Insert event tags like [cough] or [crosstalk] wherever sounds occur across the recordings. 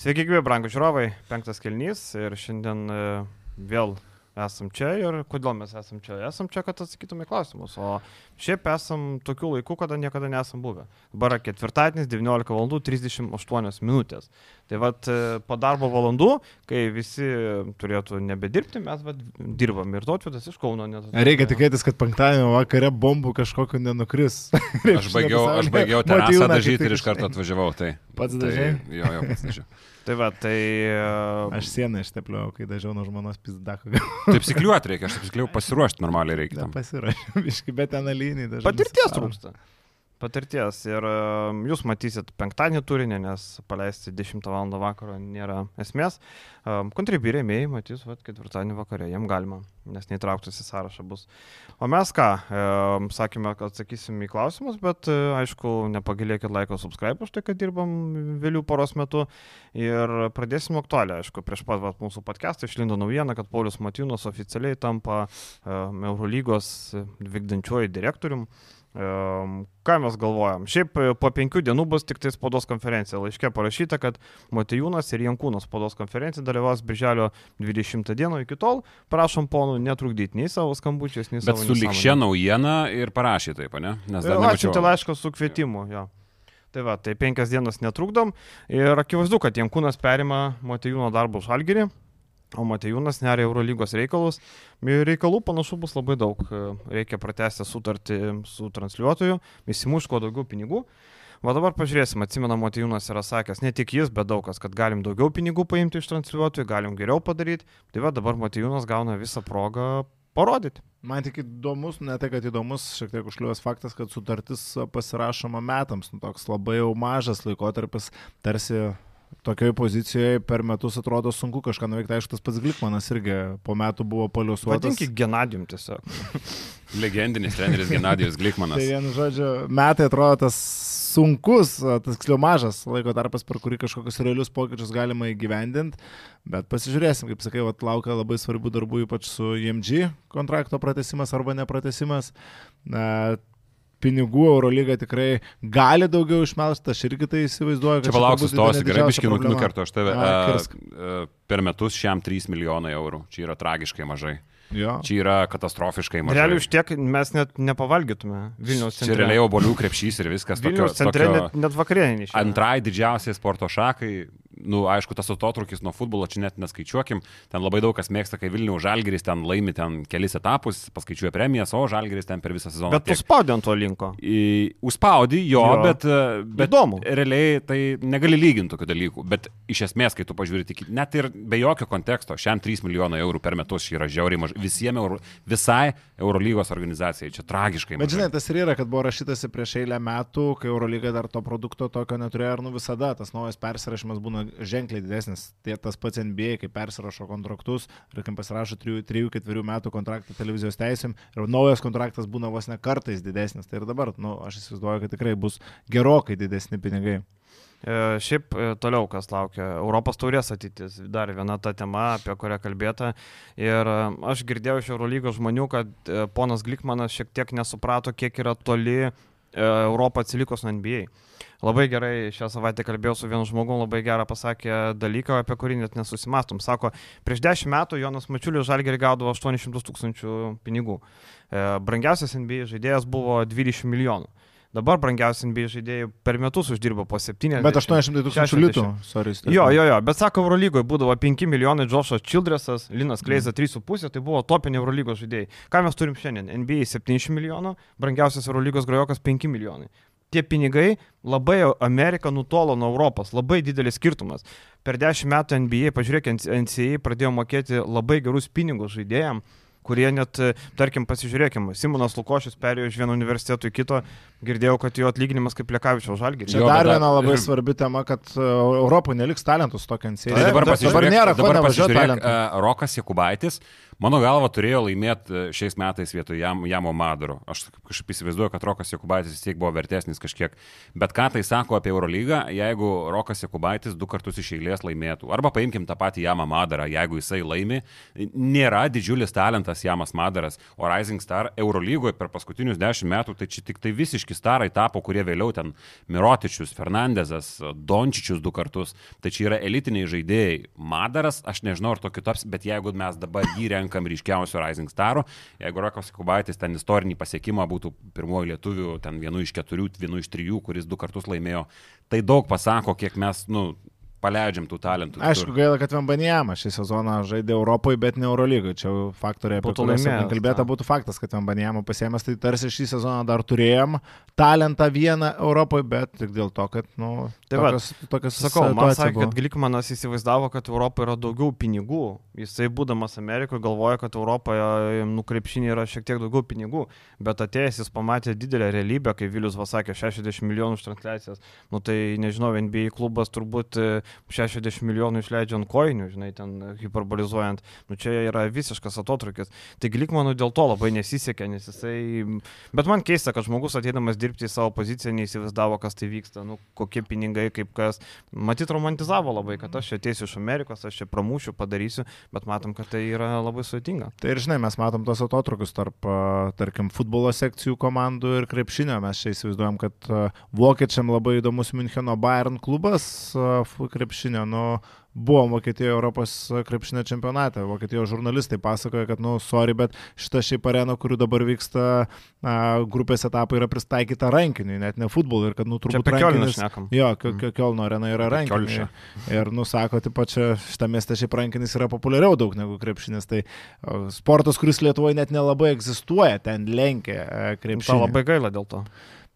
Sveiki, gyvi, brangų žiūrovai, penktas kelnys ir šiandien e, vėl esam čia ir kodėl mes esam čia? Esam čia, kad atsakytume klausimus, o šiaip esam tokiu laiku, kada niekada nesam buvę. Dabar ketvirtadienis, 19 val. 38 minutės. Tai vad po darbo valandų, kai visi turėtų nebedirbti, mes vat, dirbam ir Totvydas iš Kauno. Net, Reikia tikėtis, kad penktadienio vakare bombų kažkokio nenukris. [laughs] aš baigiau, aš baigiau terasą dažyti ir iš karto atvažiavau. Tai, pats tai, dažai? Jo, jo, pats dažiau. Tai va, tai... Uh... Aš sieną ištepliau, kai dažiau nuo žmonos pizdako. Taip sikliuoti reikia, aš taip sikliuoju pasiruošti normaliai reikia. Pasirašau, biškai, bet ten alinį dažau. Patirties trūksta. Patirties. Ir jūs matysit penktadienį turinį, nes paleisti 10 val. vakaro nėra esmės. Kontribį rėmėjai matys, va, ketvirtadienį vakare, jiem galima, nes neįtrauktas į sąrašą bus. O mes ką, sakėme, kad atsakysim į klausimus, bet uh, aišku, nepagilėkit laiko subscribe už tai, kad dirbam vėliau poros metų. Ir pradėsim aktualią, aišku, prieš pat va, mūsų podcastą išlindo naujiena, kad Paulius Matinas oficialiai tampa Eurolygos vykdančiuoju direktoriumi. Um, ką mes galvojam? Šiaip po penkių dienų bus tik tai spaudos konferencija. Laiškė parašyta, kad Matejūnas ir Jankūnas spaudos konferencija dalyvaus birželio 20 dieną. Iki tol prašom ponų netrukdyti nei savo skambučiais, nei Bet savo. Bet su likščia naujiena ir parašė taip, ne? Nes dar atsiuntė laišką su kvietimu. Jo. Tai va, tai penkias dienas netrukdom ir akivaizdu, kad Jankūnas perima Matejūno darbą už Algerį. O Matejūnas neria Eurolygos reikalus. Reikalų panašu bus labai daug. Reikia pratesti sutartį su transliuotoju, įsimuš kuo daugiau pinigų. O dabar pažiūrėsim, atsimena, Matejūnas yra sakęs, ne tik jis, bet daug kas, kad galim daugiau pinigų paimti iš transliuotojų, galim geriau padaryti. Tai va dabar Matejūnas gauna visą progą parodyti. Man tik įdomus, ne tai, kad įdomus, šiek tiek užkliuos faktas, kad sutartis pasirašoma metams, nu, toks labai jau mažas laikotarpis, tarsi tokioje pozicijoje per metus atrodo sunku kažką nuveikti. Aišku, tas pats Glikmanas irgi po metų buvo paliuosuotas. Vadinkit Genadijum tiesiog. [laughs] Legendinis treneris Genadijus Glikmanas. tai vienu žodžiu, metai atrodo tas sunkus, tas tiksliau mažas laiko tarpas, per kurį kažkokius realius pokyčius galima įgyvendinti. Bet pasižiūrėsim, kaip sakai, vat, laukia labai svarbių darbų, ypač su IMG kontrakto pratesimas arba nepratesimas. Pinigų Eurolyga tikrai gali daugiau išmelsti, aš irgi tai įsivaizduoju. Čia palauksiu, stosi, gerai, biški nukertu, aš tave. A, a, per metus šiam 3 milijonai eurų, čia yra tragiškai mažai. Jo. Čia yra katastrofiškai mažai. Realiai už tiek mes net nepavalgytume Vilniaus centre. Čia realiai obolių krepšys ir viskas. Vilniaus tokio, centre tokio, net, net vakarienį. Antrai didžiausiai sporto šakai, nu, aišku, tas atotrukis nuo futbolo čia net neskaičiuokim. Ten labai daug kas mėgsta, kai Vilnių Žalgeris ten laimi ten kelis etapus, paskaičiuoja premijas, o Žalgeris ten per visą sezoną. Bet tu spaudė ant to linko. Į, užspaudį jo, jo, bet, bet Įdomu. realiai tai negali lyginti tokių dalykų. Bet iš esmės, kai tu pažiūrė tik, net ir be jokio konteksto, šiam 3 milijonai eurų per metus yra žiauriai mažai. Visiems, euro, visai Eurolygos organizacijai, čia tragiškai mažai. Bet žinai, tas ir yra, kad buvo rašytasi prieš eilę metų, kai Eurolyga dar to produkto tokio neturėjo ir nu visada tas naujas persirašymas būna ženkliai didesnis. Tai tas pats NBA, kai persirašo kontraktus ir kai pasirašo 3-4 metų kontraktą televizijos teisėm ir naujas kontraktas būna vos ne kartais didesnis. Tai ir dabar, nu, aš įsivaizduoju, kad tikrai bus gerokai didesni pinigai. E, šiaip e, toliau, kas laukia. Europos taurės ateitis. Dar viena ta tema, apie kurią kalbėta. Ir e, aš girdėjau iš Eurolygos žmonių, kad ponas Glikmanas šiek tiek nesuprato, kiek yra toli Europą atsilikus nuo NBA. Labai gerai šią savaitę kalbėjau su vienu žmogum, labai gerą pasakė dalyką, apie kurį net nesusimastom. Sako, prieš dešimt metų Jonas Mačiulis Žalgerį gaudavo 800 tūkstančių pinigų. Brangiausias NBA žaidėjas buvo 20 milijonų. Dabar brangiausi NBA žaidėjai per metus uždirba po 7. Bet 800 tūkstančių litų. Sorry, jo, jo, jo, bet sako, Eurolygoje būdavo 5 milijonai, Džošas Childresas, Linas Kleiza 3,5, tai buvo topiniai Eurolygos žaidėjai. Ką mes turim šiandien? NBA 700 milijonų, brangiausias Eurolygos grojokas 5 milijonai. Tie pinigai labai Amerika nutolo nuo Europos, labai didelis skirtumas. Per 10 metų NBA, pažiūrėk, NCA pradėjo mokėti labai gerus pinigus žaidėjams kurie net, tarkim, pasižiūrėkim, Simonas Lukošius perėjo iš vieno universiteto į kito, girdėjau, kad jo atlyginimas kaip Lekavičiaus žalgirį. Čia dar viena labai svarbi tema, kad Europoje neliks talentus tokiant sėdį. Tai dabar, dabar nėra, dabar talentų. Uh, Rokas Jekubaitis Mano galva turėjo laimėti e, šiais metais vietoj jam, Jamo Maduro. Aš kažkaip įsivaizduoju, kad Rokas Jekubaitis vis tiek buvo vertesnis kažkiek. Bet ką tai sako apie Eurolygą, jeigu Rokas Jekubaitis du kartus iš eilės laimėtų. Arba paimkim tą patį Jamą Madarą, jeigu jisai laimi. Nėra didžiulis talentas Jamas Madaras, o Rising Star Eurolygoje per paskutinius dešimt metų tai čia tik tai visiški starai tapo, kurie vėliau ten Mirotičius, Fernandezas, Dončičius du kartus. Tai čia yra elitiniai žaidėjai. Madaras, aš nežinau, ar tokiu taps, bet jeigu mes dabar jį renkam ryškiausiu Rising Staru, jeigu Rokas Kubaitis ten istorinį pasiekimą būtų pirmoji lietuvių, ten vienu iš keturių, vienu iš trijų, kuris du kartus laimėjo, tai daug pasako, kiek mes, nu, paleidžiam tų talentų. Aišku, gaila, kad Vembanijama šį sezoną žaidė Europoje, bet ne Eurolygoje. Čia faktoriai, apie kuriuos kalbėta, būtų faktas, kad Vembanijama pasėmės, tai tarsi šį sezoną dar turėjom talentą vieną Europoje, bet tik dėl to, kad, nu, tai tokios, va, tokios sakau, man sakė, kad Glikmanas įsivaizdavo, kad Europoje yra daugiau pinigų. Jisai, būdamas Amerikoje, galvoja, kad Europoje nukrepšinė yra šiek tiek daugiau pinigų, bet atėjęs jis pamatė didelę realybę, kai Vilius Vasakė 60 milijonų už transliacijas. Nu tai nežinau, NBA klubas turbūt 60 milijonų išleidžia ant koinių, žinai, ten hiperbolizuojant, nu čia yra visiškas atotrukis. Tai Glikmanų dėl to labai nesisekė, nes jisai... Bet man keista, kad žmogus ateidamas dirbti į savo poziciją neįsivaizdavo, kas tai vyksta, nu kokie pinigai, kaip kas. Matyt, romantizavo labai, kad aš čia ateisiu iš Amerikos, aš čia pramušiu, padarysiu, bet matom, kad tai yra labai sudėtinga. Tai ir žinai, mes matom tos atotrukius tarp, tarkim, futbolo sekcijų komandų ir krepšinio. Mes čia įsivaizduojam, kad vokiečiam labai įdomus Müncheno Bayern klubas krepšinio. Nu, buvom Vokietijoje Europos krepšinio čempionate. Vokietijos žurnalistai pasakoja, kad, nu, sorry, bet šita šiaip arena, kurių dabar vyksta a, grupės etapai, yra pritaikyta rankiniui, net ne futbolui. Ir kad, nu, turbūt rankinis. Jo, mm. Kielno arena yra rankiniai. Ir, nu, sako, taip pat čia šitą miestą šiaip rankinis yra populiariau daug negu krepšinis. Tai sportas, kuris Lietuvoje net nelabai egzistuoja, ten lenkia krepšinį. Man labai gaila dėl to.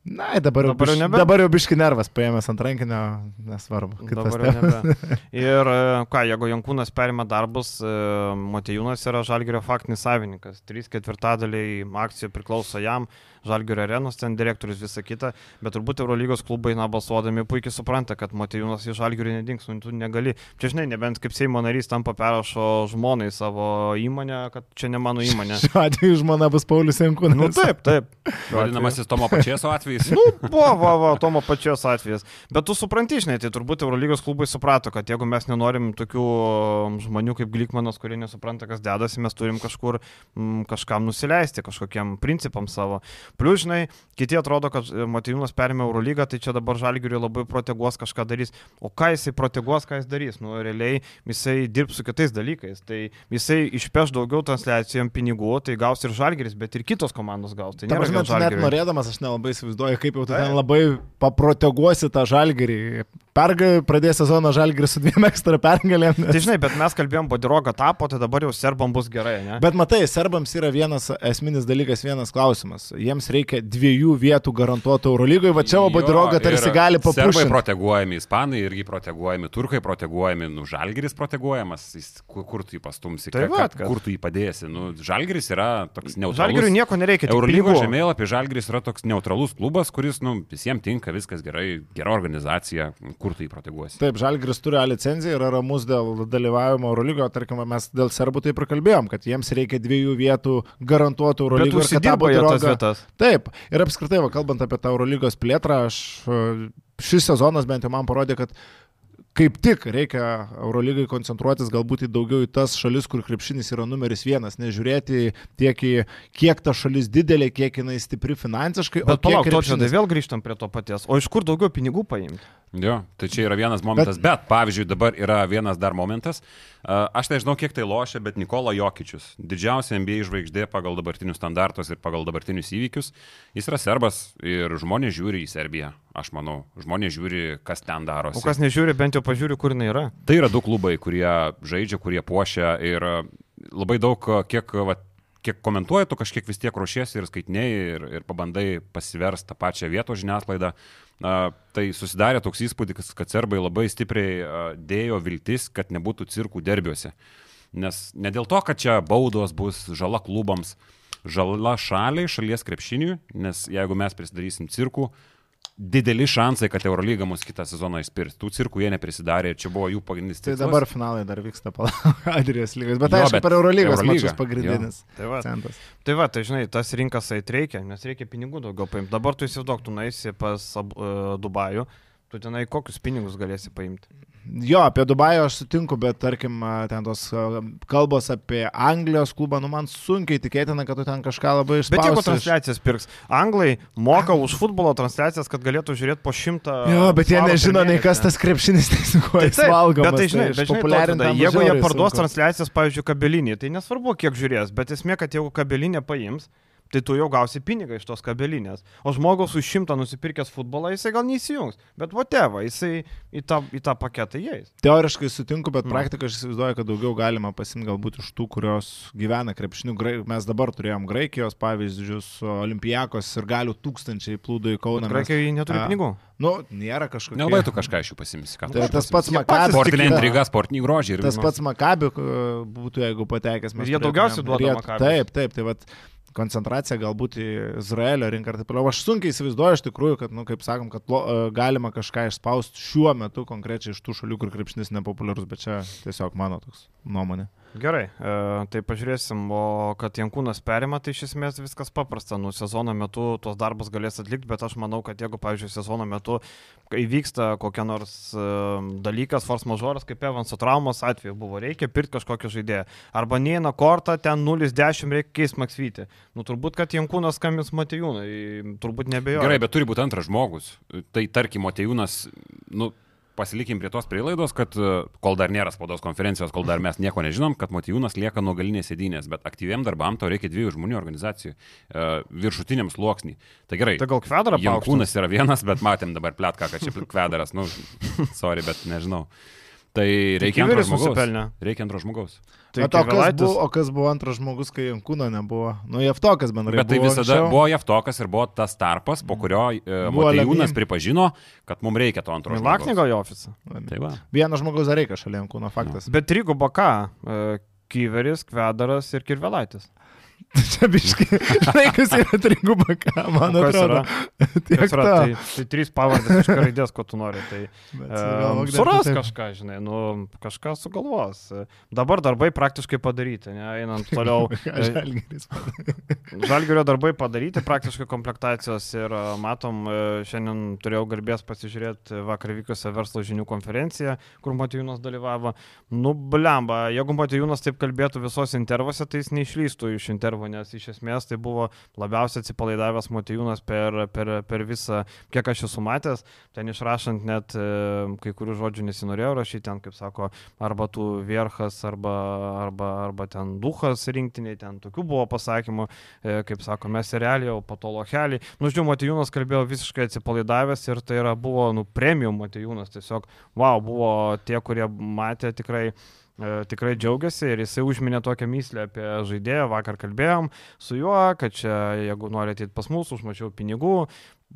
Na, dabar, dabar, jau biš, dabar jau biški nervas paėmės ant rankinio, nesvarbu. [laughs] Ir e, ką, jeigu Jankūnas perima darbus, e, Matejūnas yra Žalgirio faktinis savininkas. 3 ketvirtadaliai akcijų priklauso jam. Žalgirio arenos, ten direktorius visą kitą, bet turbūt Eurolygos klubai, na, balsuodami puikiai supranta, kad Matijūnas iš Žalgirio nedings, nu, tu negali, čia žinai, nebent kaip Seimo narys tampa perrašo žmonai savo įmonę, kad čia ne mano įmonė. [laughs] Šiuo atveju žmona bus Paulius Jankūnas. Nu, taip, taip. Vadinamasis Tomo pačios atvejis. [laughs] nu, buvo, va, va, Tomo pačios atvejis. Bet tu supranti, žinai, tai turbūt Eurolygos klubai suprato, kad jeigu mes nenorim tokių um, žmonių kaip Glikmanas, kurie nesupranta, kas dedasi, mes turim kažkur m, kažkam nusileisti, kažkokiem principam savo. Plius, žinai, kiti atrodo, kad e, Matijūnas perėmė Eurolygą, tai čia dabar Žalgiriui labai proteguos kažką darys. O ką jisai proteguos, ką jis darys? Nu, realiai jisai dirbs su kitais dalykais. Tai jisai išpeš daugiau transliacijom pinigų, tai gaus ir Žalgiris, bet ir kitos komandos gaus. Tai nėra, žinot, net norėdamas, aš nelabai įsivaizduoju, kaip jau ten labai paproteguosi tą Žalgirį. Perga, pradės sezoną Žalgiris su dviem ekstra pergalėm. Nes... Tai žinai, bet mes kalbėjom, Bodiroga tapo, tai dabar jau serbam bus gerai, ne? Bet matai, serbams yra vienas esminis dalykas, vienas klausimas. Jiems reikia dviejų vietų garantuoto Eurolygoje, va čia Bodiroga tarsi gali papušti. Serbai proteguojami, ispanai irgi proteguojami, turkai proteguojami, nu Žalgiris proteguojamas, jis, kur, kur tu jį pastumsi, tai va, kur tu jį padėsi. Nu, Žalgiris yra toks neutralus. Žalgiriui nieko nereikia. Eurolygos žemėlapį Žalgiris yra toks neutralus klubas, kuris nu, visiems tinka, viskas gerai, gera organizacija kur jį proteguosi. Taip, Žalgris turi A licenciją, yra ramus dėl dalyvavimo Eurolygo, tarkim, mes dėl serbų taip ir kalbėjom, kad jiems reikia dviejų vietų garantuotų Eurolygo. Ir kad tas vietas. Taip, ir apskritai, va, kalbant apie tą Eurolygos plėtrą, aš, šis sezonas bent jau man parodė, kad kaip tik reikia Eurolygai koncentruotis galbūt į daugiau į tas šalis, kur krepšinis yra numeris vienas, nežiūrėti tiek į kiek ta šalis didelė, kiek jinai stipri finansiškai. Bet palauk, krepšinis... to čia vėl grįžtam prie to paties. O iš kur daugiau pinigų paimti? Jo, tai čia yra vienas momentas, bet, bet pavyzdžiui, dabar yra vienas dar momentas. Aš nežinau, kiek tai lošia, bet Nikola Jokičius, didžiausia NBA žvaigždė pagal dabartinius standartus ir pagal dabartinius įvykius, jis yra serbas ir žmonės žiūri į Serbiją. Aš manau, žmonės žiūri, kas ten darosi. O kas nežiūri, bent jau pažiūri, kur jinai yra. Tai yra du klubai, kurie žaidžia, kurie puošia ir labai daug, kiek, va, kiek komentuoji, tu kažkiek vis tiek ruošiesi ir skaitinėjai ir, ir pabandai pasiversti tą pačią vietos žiniasklaidą. Na, tai susidarė toks įspūdis, kad serbai labai stipriai dėjo viltis, kad nebūtų cirkų derbiuose. Nes ne dėl to, kad čia baudos bus žala klubams, žala šaliai, šalies krepšiniui, nes jeigu mes prisidarysim cirkų, dideli šansai, kad Eurolyga mus kitą sezoną įspirs. Tų cirkų jie neprisidarė ir čia buvo jų pagrindinis Tai tikslas. dabar finalai dar vyksta [laughs] Adrijos lygos. Bet Jo, aišku, per Eurolygos Eurolyga, mačius pagrindinis Tai va, centras. tai va, tai žinai, tas rinkas eit reikia, nes reikia pinigų daugiau paimti. Dabar tu įsivaizduok, tu naisi pas uh, Dubajų, tu tenai kokius pinigus galėsi paimti. Jo, apie Dubajų aš sutinku, bet tarkim, ten tos kalbos apie Anglijos klubą, nu man sunkiai tikėtina, kad tu ten kažką labai išspausi. Bet jeigu transliacijas pirks, anglai moka už futbolo transliacijas, kad galėtų žiūrėti po šimtą. Jo, bet jie nežino nei kas tas krepšinis, tai kuo Tai jis valgomas. bet tai žinai, bet žinai tautvydą, tam jeigu jie parduos sunku. transliacijas, pavyzdžiui, kabelinį, tai nesvarbu, kiek žiūrės, bet esmė, kad jeigu kabelinė paims, tai tu jau gausi pinigą iš tos kabelinės. O žmogus už šimtą nusipirkęs futbolą, jisai gal neįsijungs. Bet whatever, jisai į tą, į tą paketą įeis. Teoriškai sutinku, bet Nu. praktikoje aš įsivaizduoju, kad daugiau galima pasimti galbūt iš tų, kurios gyvena krepšiniu. Mes dabar turėjom Graikijos pavyzdžius, Olimpijakos ir galių tūkstančiai plūdo į Kauną. Graikai neturi A, pinigų. Nu, nėra kažkokio. Nelabai tu kažką iš jų pasimsi. ką tu Tai tas pats pasimsi? Makabis. Sportinė intriga, sportiniai grožiai. ir Tas pats Makabi e, būtų, jeigu patekęs. mes jie daugiausiai duoda. Taip, taip, tai vat koncentracija galbūt į Izraelio rinką ir taip toliau. Aš sunkiai įsivaizduoju iš tikrųjų, kad, nu, kaip sakom, kad lo, e, galima kažką išspausti šiuo metu konkrečiai iš tų šalių, kur krepšinis nepopuliarus, bet čia tiesiog mano toks nuomonė. Gerai, e, tai pažiūrėsim, o kad Jankūnas perima, tai iš esmės viskas paprasta. Nu, sezono metu tuos darbus galės atlikti, bet aš manau, kad jeigu, pavyzdžiui, sezono metu įvyksta kokia nors e, dalykas, force majoras, kaip Evanso traumos atveju buvo, reikia pirkti kažkokį žaidėją. Arba neina kortą, ten 0-10 reikia keisti Maksvyti. Nu, turbūt, kad Jankūnas skambins Matijūnai, turbūt nebejoju. Gerai, bet turi būti antras žmogus. Tai tarkim, Motejūnas, nu, pasilikim prie tos prilaidos, kad e, kol dar nėra spaudos konferencijos, kol dar mes nieko nežinom, kad Motejūnas lieka nuo galinės sėdynės, bet aktyviam darbam to reikia dviejų žmonių organizacijų, e, viršutiniam sluoksnį. Tai gerai. Tai gal kvedarą Jankūnas yra vienas, bet matėm dabar plėtką, kad čia kvedaras, nu, sorry, bet nežinau. Tai reikia antro žmogaus. Reikia antro žmogaus. Tai Bet o kas, buvo, o kas buvo antras žmogus, kai Jankūno nebuvo? Nu, Jeftokas bendrai. Bet tai buvo visada anksčiau. buvo Jeftokas ir buvo tas tarpas, po kurio e, Lemim. pripažino, kad mums reikia to antro žmogaus. gal į ofisą. Tai va. Vieno žmogaus dar reikia šalia Jankūno, faktas. Bet Rygo Baka, e, Kyveris, Kvedaras ir Kirvelaitis. Čia biškai, žinai, kas yra triguba, ką man atrodo. [laughs] Tiek yra? Tai, tai trys pavardės iš raidės, ko tu nori. Tai, um, suras kažką, žinai, nu, kažką sugalvos. Dabar darbai praktiškai padaryti, ne, einant toliau. [laughs] [laughs] Žalgirio darbai padaryti, praktiškai komplektacijos ir e, matom, e, šiandien turėjau garbės pasižiūrėti vakar vykusią verslo žinių konferenciją, kur Matijūnas dalyvavo. Nu, blemba, jeigu Matijūnas taip kalbėtų visos intervuose, tai jis neišlystų iš intervų, nes iš esmės tai buvo labiausiai atsipalaidavęs Matijūnas per, per, per visą, kiek aš esu matęs, ten išrašant net e, kai kurių žodžių nesinorėjau rašyti, ten, kaip sako, arba tu Vierchas, arba, arba, arba ten Duhas rinktiniai, ten tokių buvo pasakymų, e, kaip sako, mes realiai, o po to lochelį. Nu, žinau, Matijūnas kalbėjo visiškai atsipalaidavęs ir tai yra, buvo, nu, premium Matijūnas, tiesiog, wow, buvo tie, kurie matė tikrai tikrai džiaugiasi ir jisai užminė tokią myslę apie žaidėją, vakar kalbėjom su juo, kad čia jeigu nori ateiti pas mus, užmačiau pinigų.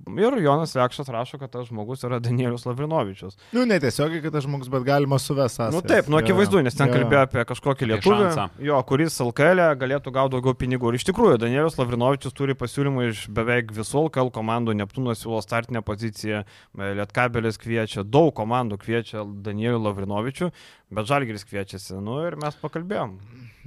Ir Jonas Lekšas rašo, kad tas žmogus yra Danielius Lavrinovičius. Nu, netiesiogiai, kad tas žmogus, bet galima suvesti. Na nu, taip, nu akivaizdu, nes ten kalbėjo apie kažkokį lietuvį, šansą. jo, kuris LKL e galėtų gauti daugiau pinigų. Ir iš tikrųjų, Danielius Lavrinovičius turi pasiūlymų iš beveik visų LKL komandų, Neptūnas siūlo startinę poziciją, e, Lietkabelis kviečia, daug komandų kviečia Danielių Lavrinovičių, bet Žalgiris kviečiasi. Nu ir mes pakalbėjom.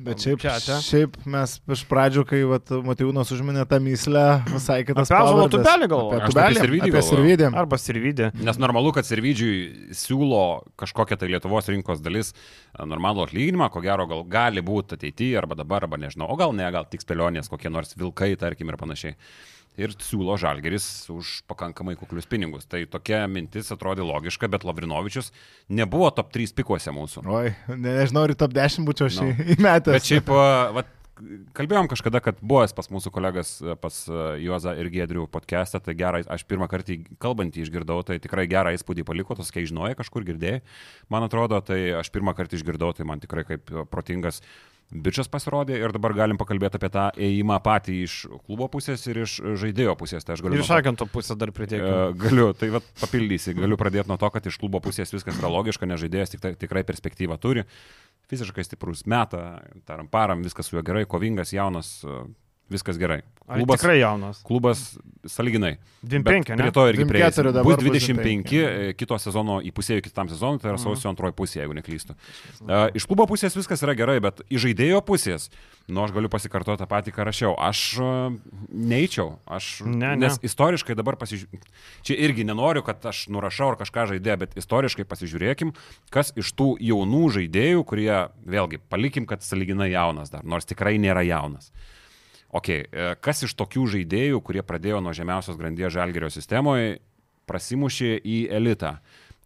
Bet šiaip, Čia, čia. šiaip mes iš pradžių, kai vat, Matijūnas užminė tą myslę, visai kitas Apie pavardes. tubelį galvoju. Apie. Sirvydį. Arba Sirvidė. Nes normalu, kad Sirvidžiui siūlo kažkokią tai Lietuvos rinkos dalis a, normalų atlyginimą, ko gero gal gali būti ateityje arba dabar, arba nežinau, o gal ne, gal tik spėlionės, kokie nors vilkai, tarkim, ir panašiai. Ir siūlo Žalgeris už pakankamai kuklius pinigus. Tai tokia mintis atrodė logiška, bet Lavrinovičius nebuvo top 3 pikuose mūsų. Oi, ne, nežinau, ar top 10 būčiau Nu. no. [laughs] įmetęs. Bet šiaip, vat, kalbėjom kažkada, kad buvęs pas mūsų kolegas, pas a, Juozą ir Gedrių podcastą, tai gerai, aš pirmą kartą kalbantį išgirdau, tai tikrai gerą įspūdį paliko, tos kai žinojai, kažkur girdėjai, man atrodo, tai aš pirmą kartą išgirdau, tai man tikrai kaip protingas bičias pasirodė ir dabar galim pakalbėti apie tą ėjimą patį iš klubo pusės ir iš žaidėjo pusės. Tai aš galiu Ir iš to- agento pusę dar pridėti. E, Galiu, tai vat, papildysi, galiu pradėti nuo to, kad iš klubo pusės viskas yra logiška, nes žaidėjas tik, tikrai perspektyvą turi, fiziškai stiprus, meta, taram param, viskas su juo gerai, kovingas, jaunas, viskas gerai. Ar Klubas, tikrai jaunas? klubas saliginai. 25, ne? Prie to irgi 24 prieisi. dabar Bus bus 25 25. e, kito sezono įpusėjų kitam sezonui, tai yra Mhm. sausio antroji pusė, jeigu neklystu. E, Iš klubo pusės viskas yra gerai, bet iš žaidėjo pusės, nu aš galiu pasikartoti tą patį, ką rašiau. Aš e, neįčiau. Aš, Ne, ne. nes istoriškai dabar pasižiūrėjau. Čia irgi nenoriu, kad aš nurašau ar kažką žaidė, bet istoriškai pasižiūrėkim, kas iš tų jaunų žaidėjų, kurie, vėlgi, palikim, kad saliginai jaunas dar, nors tikrai nėra jaunas. Ok, e, kas iš tokių žaidėjų, kurie pradėjo nuo žemiausios grandies žalgerio sistemoje, prasimušė į elitą?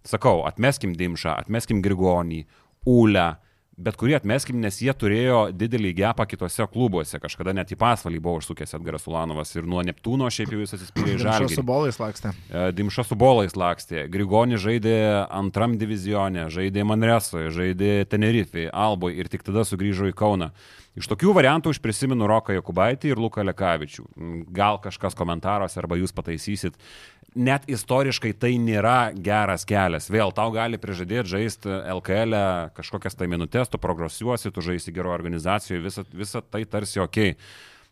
Sakau, atmeskim Dimšą, atmeskim Grigonį, Ulę, bet kurį atmeskim, nes jie turėjo didelį gepą kitose klubuose. Kažkada net į pasvalį buvo užsukęs Edgaras Ulanovas ir nuo Neptūno šiaip jau jis atsispyrė į Dimša žalgerį. su bolais lakstė. E, Dimša su bolais lakstė, Grigonis žaidė antram divizione, žaidė Manresoje, žaidė Tenerifei, Alboje ir tik tada sugrįžo į Kauną. Iš tokių variantų aš prisimenu Roką Jakubaitį ir Luką Lekavičių. Gal kažkas komentaruose arba jūs pataisysit. Net istoriškai tai nėra geras kelias. Vėl tau gali prižadėti žaisti LKL e kažkokias tai minutės, tu progresuosi, tu žaisi gero organizacijoje, visa, visa tai tarsi ok.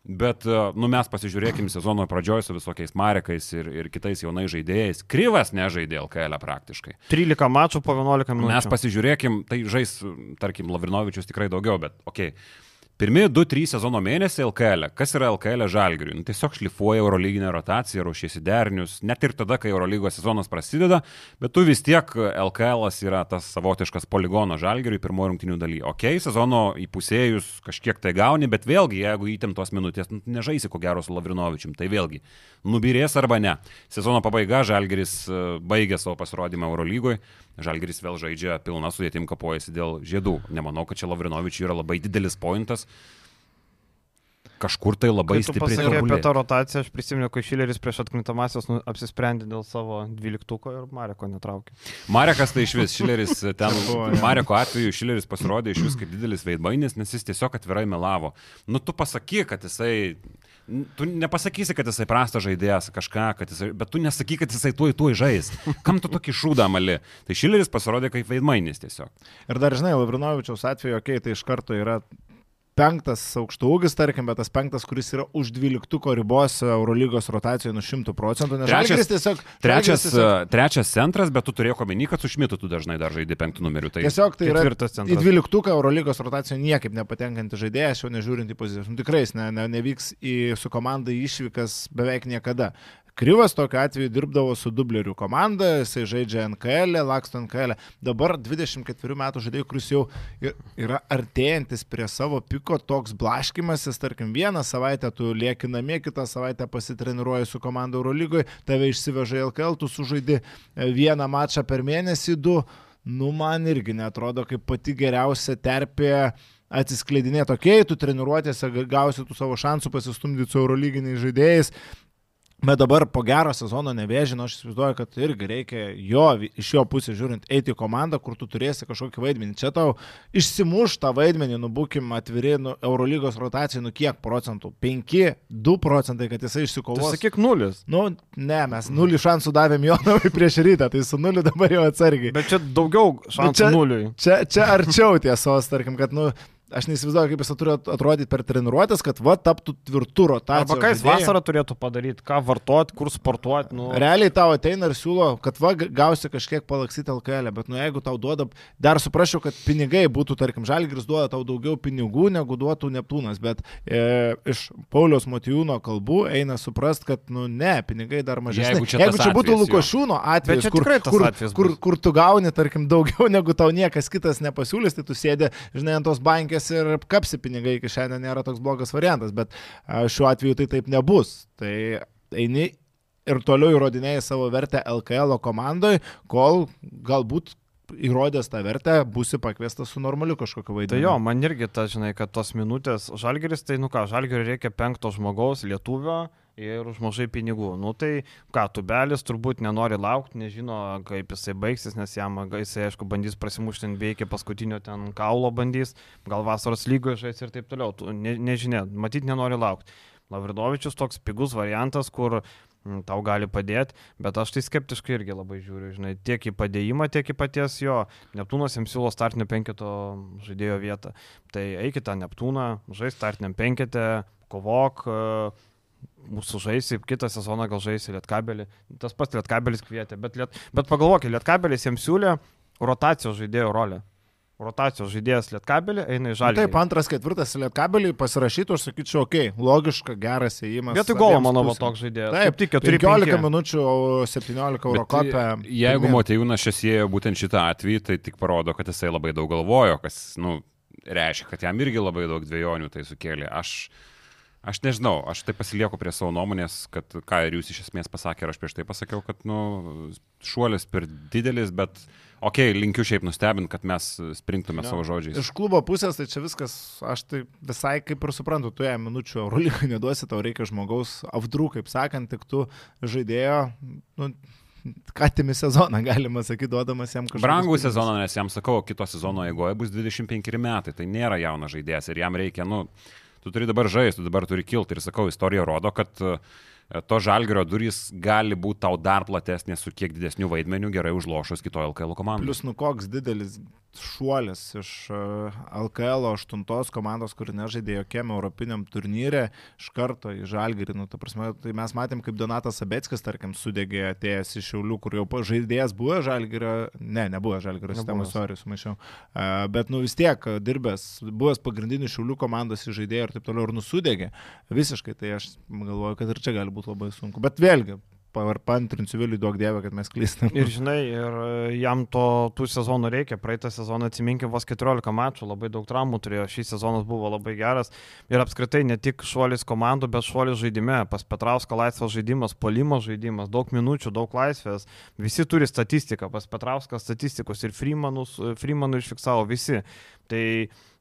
Bet, e, nu, mes pasižiūrėkim sezono pradžioje su visokiais Marekais ir, ir kitais jaunais žaidėjais. Kryvas nežaidė LKL praktiškai. 13 mačų po 11 minučių. Mes pasižiūrėkim, tai žais, tarkim, Lavrinovičius tikrai daugiau, bet, okei. Okay. Pirmi 2-3 sezono mėnesiai LKL. Kas yra LKL žalgiriui? Nu, tiesiog šlifuoja Eurolyginę rotaciją, ruošiasi derinius, net ir tada, kai Eurolygos sezonas prasideda, bet tu vis tiek LKL yra tas savotiškas poligono žalgiriui pirmojo rungtinių daly. Ok, sezono įpusėjus kažkiek tai gauni, bet vėlgi, jeigu įtemptos minutės, nu, nežaisi ko gero su Lavrinovičium, tai vėlgi, nubirės arba ne. Sezono pabaiga žalgiris e, baigė savo pasirodymą Eurolygoje. Žalgiris vėl žaidžia pilną sudėtim kapojasi dėl žiedų. Nemanau, kad čia Lavrinovičiui yra labai didelis pointas. Kažkur tai labai stipriai pasakė apie tą rotaciją, aš prisimenu, kai Šileris prieš atkrintamasias nu, apsisprendė dėl savo dvyliktuko ir Mareko netraukė. Marekas tai iš vis, [laughs] Šileris ten, Buvo, jo. Mareko atveju Šileris pasirodė iš vis kaip didelis veidmainis, nes jis tiesiog atvirai melavo. Nu, tu pasakyk, kad jisai, tu nepasakysi, kad jisai prastas žaidėjas kažką, kad jisai, bet tu nesakyk, kad jisai tuoj tuoj žais. Kam tu tokį šūdą mali? Tai Šileris pasirodė kaip veidmainis tiesiog. Ir dar žinai, Lavrinovičiaus atveju, okei, okay, tai iš karto yra penktas aukštų ūgis, tarkim, bet tas penktas, kuris yra už dvyliktuko ribos Eurolygos rotacijoje nuo šimtų procentų, Trečias- tiesiog... Trečias, tiesiog, trečias centras, bet tu turėjai omeny, kad su Šmitu tu dažnai dar žaidži penktų numerių. Tai tiesiog tai yra į dvyliktuką Eurolygos rotaciją niekaip nepatenkanti žaidėjas, jau nežiūrint į pozicijas. Nu, tikrai jis ne, ne, nevyks į, su komanda išvykas beveik niekada. Kryvas tokiu atveju dirbdavo su dublerių komanda, jisai žaidžia NKL, laksto NKL. Dabar 24 metų žaidėjų, kuris jau yra artėjantis prie savo piko, toks blaškimasis, tarkim, vieną savaitę tu lieki namie, kitą savaitę pasitreniruoji su komanda Eurolygoje, tave išsiveža LKL, tu sužaidi e, vieną mačą per mėnesį, du. Nu, man irgi netrodo kaip pati geriausia terpė atsiskleidinėti, okay, tu treniruotėse ga- gausi tų savo šansų pasistumdyti su eurolyginiais žaidėjais, Bet dabar po gero sezono nevėžino, aš įsivaizduoju, kad irgi reikia jo, iš jo pusės žiūrint, eiti į komandą, kur tu turėsi kažkokį vaidmenį. Čia tau išsimuš tą vaidmenį, nu būkim atviri, nu, Eurolygos rotacijai, nu kiek procentų? 5, 2 procentai, kad jisai Tai išsikovos. sakyk nulis. Nu, ne, mes nulį šansų davėm Jonavai prieš rytą, tai su nuliu dabar jau atsargiai. Bet čia daugiau šansų čia- nuliui. Čia, čia arčiau tiesos, tarkim, kad, nu, aš neįsivaizduoju, kaip jis turi atrodyti per treniruotės, kad va taptų tvirtų rotacijų. Arba ką jis vasarą turėtų padaryti, ką vartoti, kur sportuoti. Nu, Realiai tau ateina ir siūlo, kad va gausi kažkiek palaksyti LKL, bet nu jeigu tau duoda, dar suprasčiau, kad pinigai būtų, tarkim, Žalgris duoda tau daugiau pinigų, negu duotų Neptūnas, bet e, iš Paulius Motijūno kalbų eina suprast, kad nu ne, pinigai dar mažesni. Jeigu čia jeigu čia būtų. Lukošiūno atvejis, kur, kur, kur, kur tu gauni, tarkim, daugiau [laughs] negu tau niekas kitas nepasiūlys, tai tu sėdi, žinai, ant tos bankės ir kapsi pinigai šiandien nėra toks blogas variantas, bet šiuo atveju tai taip nebus. Tai eini ir toliau įrodinėjai savo vertę LKL komandoje, kol galbūt įrodęs tą vertę, būsi pakviestas su normaliu kažkokiu Tai vaidmeniu. jo, man irgi ta, žinai, kad tos minutės žalgeris, tai nu ką, žalgeriui reikia penkto žmogaus, lietuvio ir už mažai pinigų. Nu tai ką, tubelis turbūt nenori laukti, nežino, kaip jisai baigsis, nes jam, jisai aišku, bandys prasimušti NBA iki paskutinio ten kaulo bandys, gal vasaros lygoje žais ir taip toliau. Tu ne, nežinia, matyt, nenori laukti. Lavridovičius toks pigus variantas, kur mm, tau gali padėti, bet aš tai skeptiškai irgi labai žiūriu, žinai, tiek į padėjimą, tiek į paties jo. Neptūnas jiems siūlo startinio penketo žaidėjo vietą. Tai eikite tą Neptūną, žaisti startiniam penkete, iškovok, e, mūsų žaisi, kitą sezoną gal žaisi Lietkabelį. Tas pats Lietkabelis kvietė, bet, liet, bet pagalvokit, Lietkabelis jiems siūlė rotacijos žaidėjo rolę. Rotacijos žaidėjas Lietkabelį eina į žalį. Taip, antras, ketvirtas lietkabelį pasirašytų, aš sakyčiau, okei, okay, logiška, geras įėjimas. Vietoj golo, manau, va toks žaidėjas. Taip, tik 4 14 minučių, o 17 euro kopę. Jeigu Motejūnas čia siejo būtent šitą atvejį, tai tik parodo, kad jisai labai daug galvojo, kas, nu, reiškia, kad jam irgi labai daug dviejonių tai sukėlė. Aš, aš nežinau, aš tai pasilieku prie savo nuomonės, kad ką ir jūs iš esmės pasakė, ir aš prieš tai pasakiau, kad, nu, šuolis per didelis, bet, okei, okay, linkiu šiaip nustebint, kad mes springtume Jo. savo žodžiais. Iš klubo pusės tai čia viskas, aš tai visai kaip ir suprantu, tu jam minučių Eurolygai neduosi, tau reikia žmogaus avdrų, kaip sakant, tik tu žaidėjo, nu, ką timi sezoną, galima sakyti, duodamas jam kažką. Brangų sezoną, nes jam sakau, kito sezono eigoje bus 25 metai, tai nėra jaunas žaidėjas ir jam reikia, nu, tu turi dabar žaisti, tu dabar turi kilti ir sakau, istorija rodo, kad e, to žalgerio durys gali būti tau dar platesnės su kiek didesniu vaidmeniu gerai užlošus kito LKL komandai. Plius nu koks didelis šuolis iš e, LKL 8 komandos, kuri nežaidė jokiam europiniam turnyre, iš karto į Žalgirį. Nu, ta prasme, tai mes matėm, kaip Donatas Abeckis, tarkim, sudegė atėjęs iš Šiaulių, kur jau žaidėjas buvo Žalgirio, ne, nebuvo Žalgirio sistemos, sorry, sumaišiau. E, Bet, nu vis tiek, dirbęs, buvęs pagrindinis Šiaulių komandos žaidėjas ir taip toliau ir nusudegė. Visiškai, tai aš galvoju, kad ir čia gali būti labai sunku. Bet vėlgi, pantrinsiu Viliui duok dievę, kad mes klystam. Ir žinai, ir e, jam to tų sezonų reikia. Praeitą sezoną atsiminkim vos 14 mačų, labai daug traumų turėjo. Šis sezonas buvo labai geras. Ir apskritai ne tik šuolis komandų, bet šuolis žaidime. Pas Petrauską laisvas žaidimas, polimo žaidimas, daug minučių, daug laisvės. Visi turi statistiką. Pas Petrauską statistikos ir Freemanus, Freemanų išfiksavo visi. Tai,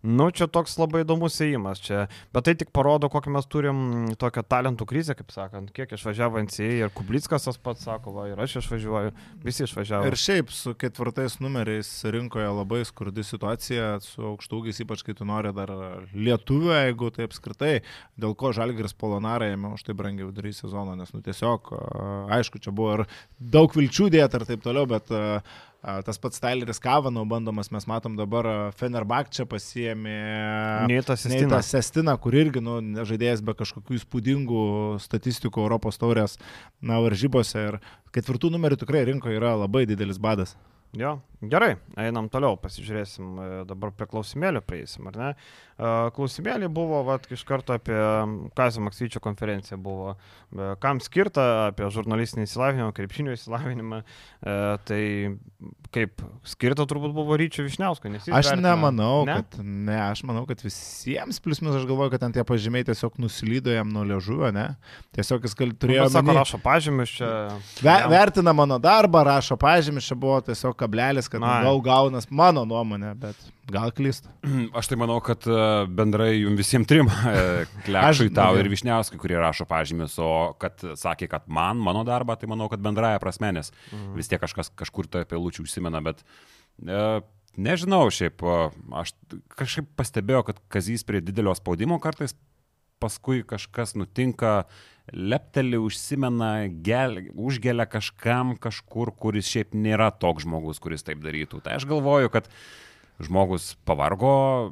nu, čia toks labai įdomus įėjimas čia. Bet tai tik parodo, kokią mes turim tokią talentų krizę, kaip sakant. Kiek išvažiavo NCA ir Kublickas tas pats sako, va, ir aš išvažiuoju. Visi išvažiavo. Ir šiaip su ketvirtais numeriais rinkoje labai skurdi situacija, su aukštaugiais, ypač kai tu nori dar lietuvių, jeigu tai apskritai, dėl ko Žalgiris Polonarą ėmė už tai brangiai vidury sezono, nes nu tiesiog, aišku, čia buvo ir daug vilčių dėta ir taip toliau, bet a, tas pats Tyleris Kavano bandomas, mes matom dabar Fenerbak čia pasiemė Neitas Neitą Sestinas. Sestiną, kur irgi, nu, žaidėjas be kažkokių įspūdingų statistikų Europos taurės, na, varžybose ir ketvirtų numerių tikrai rinkoje yra labai didelis badas. Jo, gerai, einam toliau, pasižiūrėsim, e, dabar prie klausimėlio prieisim, ar ne? E, Klausimėlį buvo, vat, iš karto apie Kazio Maksvyčio konferenciją buvo, e, kam skirta, apie žurnalistinį įsilavinimą, krepšinio įsilavinimą, tai kaip skirta turbūt buvo Ryčio Višniausko, nes jis Aš vertina- nemanau, ne? kad, ne, aš manau, kad visiems, plus minus aš galvoju, kad ten tie pažymiai tiesiog nusilydo jam nuo liežuvio, ne? Tiesiog jis gal, Nu, turėjo... bet Sako, rašo pažymius čia. Ve, vertina mano darbą, rašo pažymis, čia buvo tiesiog kablelis, kad Na. gal gaunas mano nuomonė, bet gal klystu. [clears throat] Aš tai manau, kad e, bendrai jums visiems trim, e, Klekšui, Aš- tau ir jo. Višniauskai, kurie rašo pažymius, o kad sakė, kad man, mano darbą, tai manau, kad bendraja prasme, nes Mhm. vis tiek kažkas kažkur tai apie lūčių užsimena, bet e, nežinau, šiaip aš kažkaip pastebėjau, kad Kazys prie didelio spaudimo kartais paskui kažkas nutinka, lepteli užsimena, gel, užgelia kažkam kažkur, kuris šiaip nėra toks žmogus, kuris taip darytų. Tai aš galvoju, kad žmogus pavargo,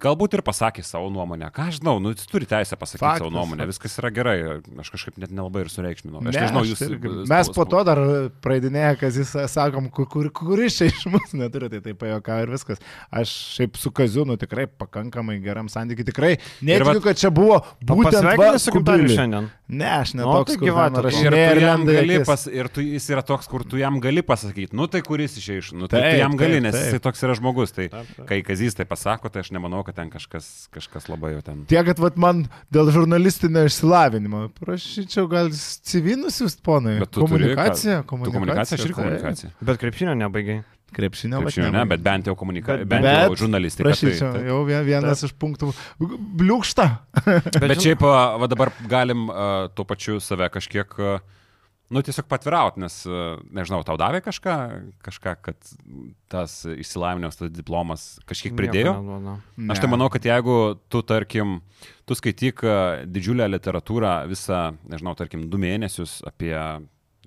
galbūt ir pasakė savo nuomonę. Ką aš žinau, nu, jis turi teisę pasakyti Faktas, savo nuomonę, viskas yra gerai. Aš kažkaip net nelabai ir sureikšminau. Aš Ne, nežinau, aš jūs... irgi- sp- Mes po to dar praeidinėję, kad jis sakom, kur, kur, kuris čia iš mūsų neturi, tai taip pajoka ir viskas. Aš šiaip su Kaziūnu tikrai pakankamai geram santykiu, tikrai netikiu, kad čia buvo būtent gimtadieniu Kubiliui. šiandien. Ne, aš Nu, netoks, tai kur tokia. Ir tu gali pas, ir tu, jis yra toks, kur tu jam gali pasakyti, nu tai kuris išėjš, nu tai, Taip, tai jam gali, nes taip. jisai toks yra žmogus. Tai Taip, taip. kai Kazys tai pasako, tai aš nemanau, kad ten kažkas, kažkas labai jau ten. Tiek, kad vat, man dėl žurnalistinio išsilavinimo prašyčiau gal CV nusiųst ponai. Bet tu turi komunikacija, Tu komunikacija. komunikacija, aš ir komunikacija. Bet krepšinio nebaigiai. Krepšinio, Krepšinio, ne, bet bent jau komunikacija, Bet- bent jau bet žurnalistika. Tai, Prašyčiau, tai. jau vien- vienas iš punktų. Bliūkšta. Bet žin- šiaip, va dabar galim a, tuo pačiu save kažkiek, a, nu tiesiog patvirauti, nes, a, nežinau, tau davė kažką, kažką, kad tas išsilavinimas, tas diplomas kažkiek pridėjo. Nieko neduoda. Aš tai manau, kad jeigu tu, tarkim, tu skaityk a, didžiulę literatūrą visą, nežinau, tarkim, du mėnesius apie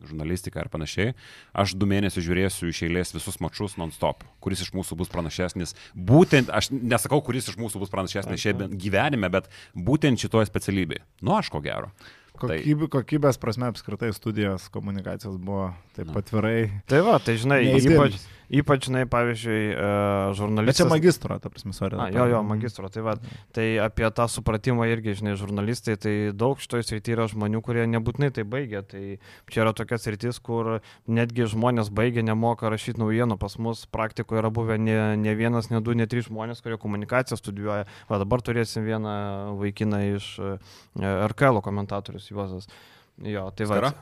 žurnalistiką ir panašiai, aš du mėnesius žiūrėsiu iš eilės visus mačius non-stop, kuris iš mūsų bus pranašesnis. Būtent, aš nesakau, kuris iš mūsų bus pranašesnis šiandien gyvenime, bet būtent šitoje specialybėje. Nu, aš ko gero. Kokybė, kokybės prasme apskritai studijos komunikacijos buvo taip atvirai. Tai va, tai žinai, ypač, ypač, žinai, pavyzdžiui, e, Bet žurnalistas. čia magistro, ta prasme, sorry. A, jo, jo, magistro. Tai, va, tai apie tą supratimą irgi, žinai, žurnalistai, tai daug šitoje srityje yra žmonių, kurie nebūtinai tai baigia. Tai čia yra tokia sritis, kur netgi žmonės baigia, nemoka rašyti naujienų. Pas mus praktikoje yra buvę ne, ne vienas, ne du, ne trys žmonės, kurie komunikaciją studijuoja. Va dabar turėsim vieną vaikiną iš e, RKL komentatorius Juozas. Jo, tai va. Ne,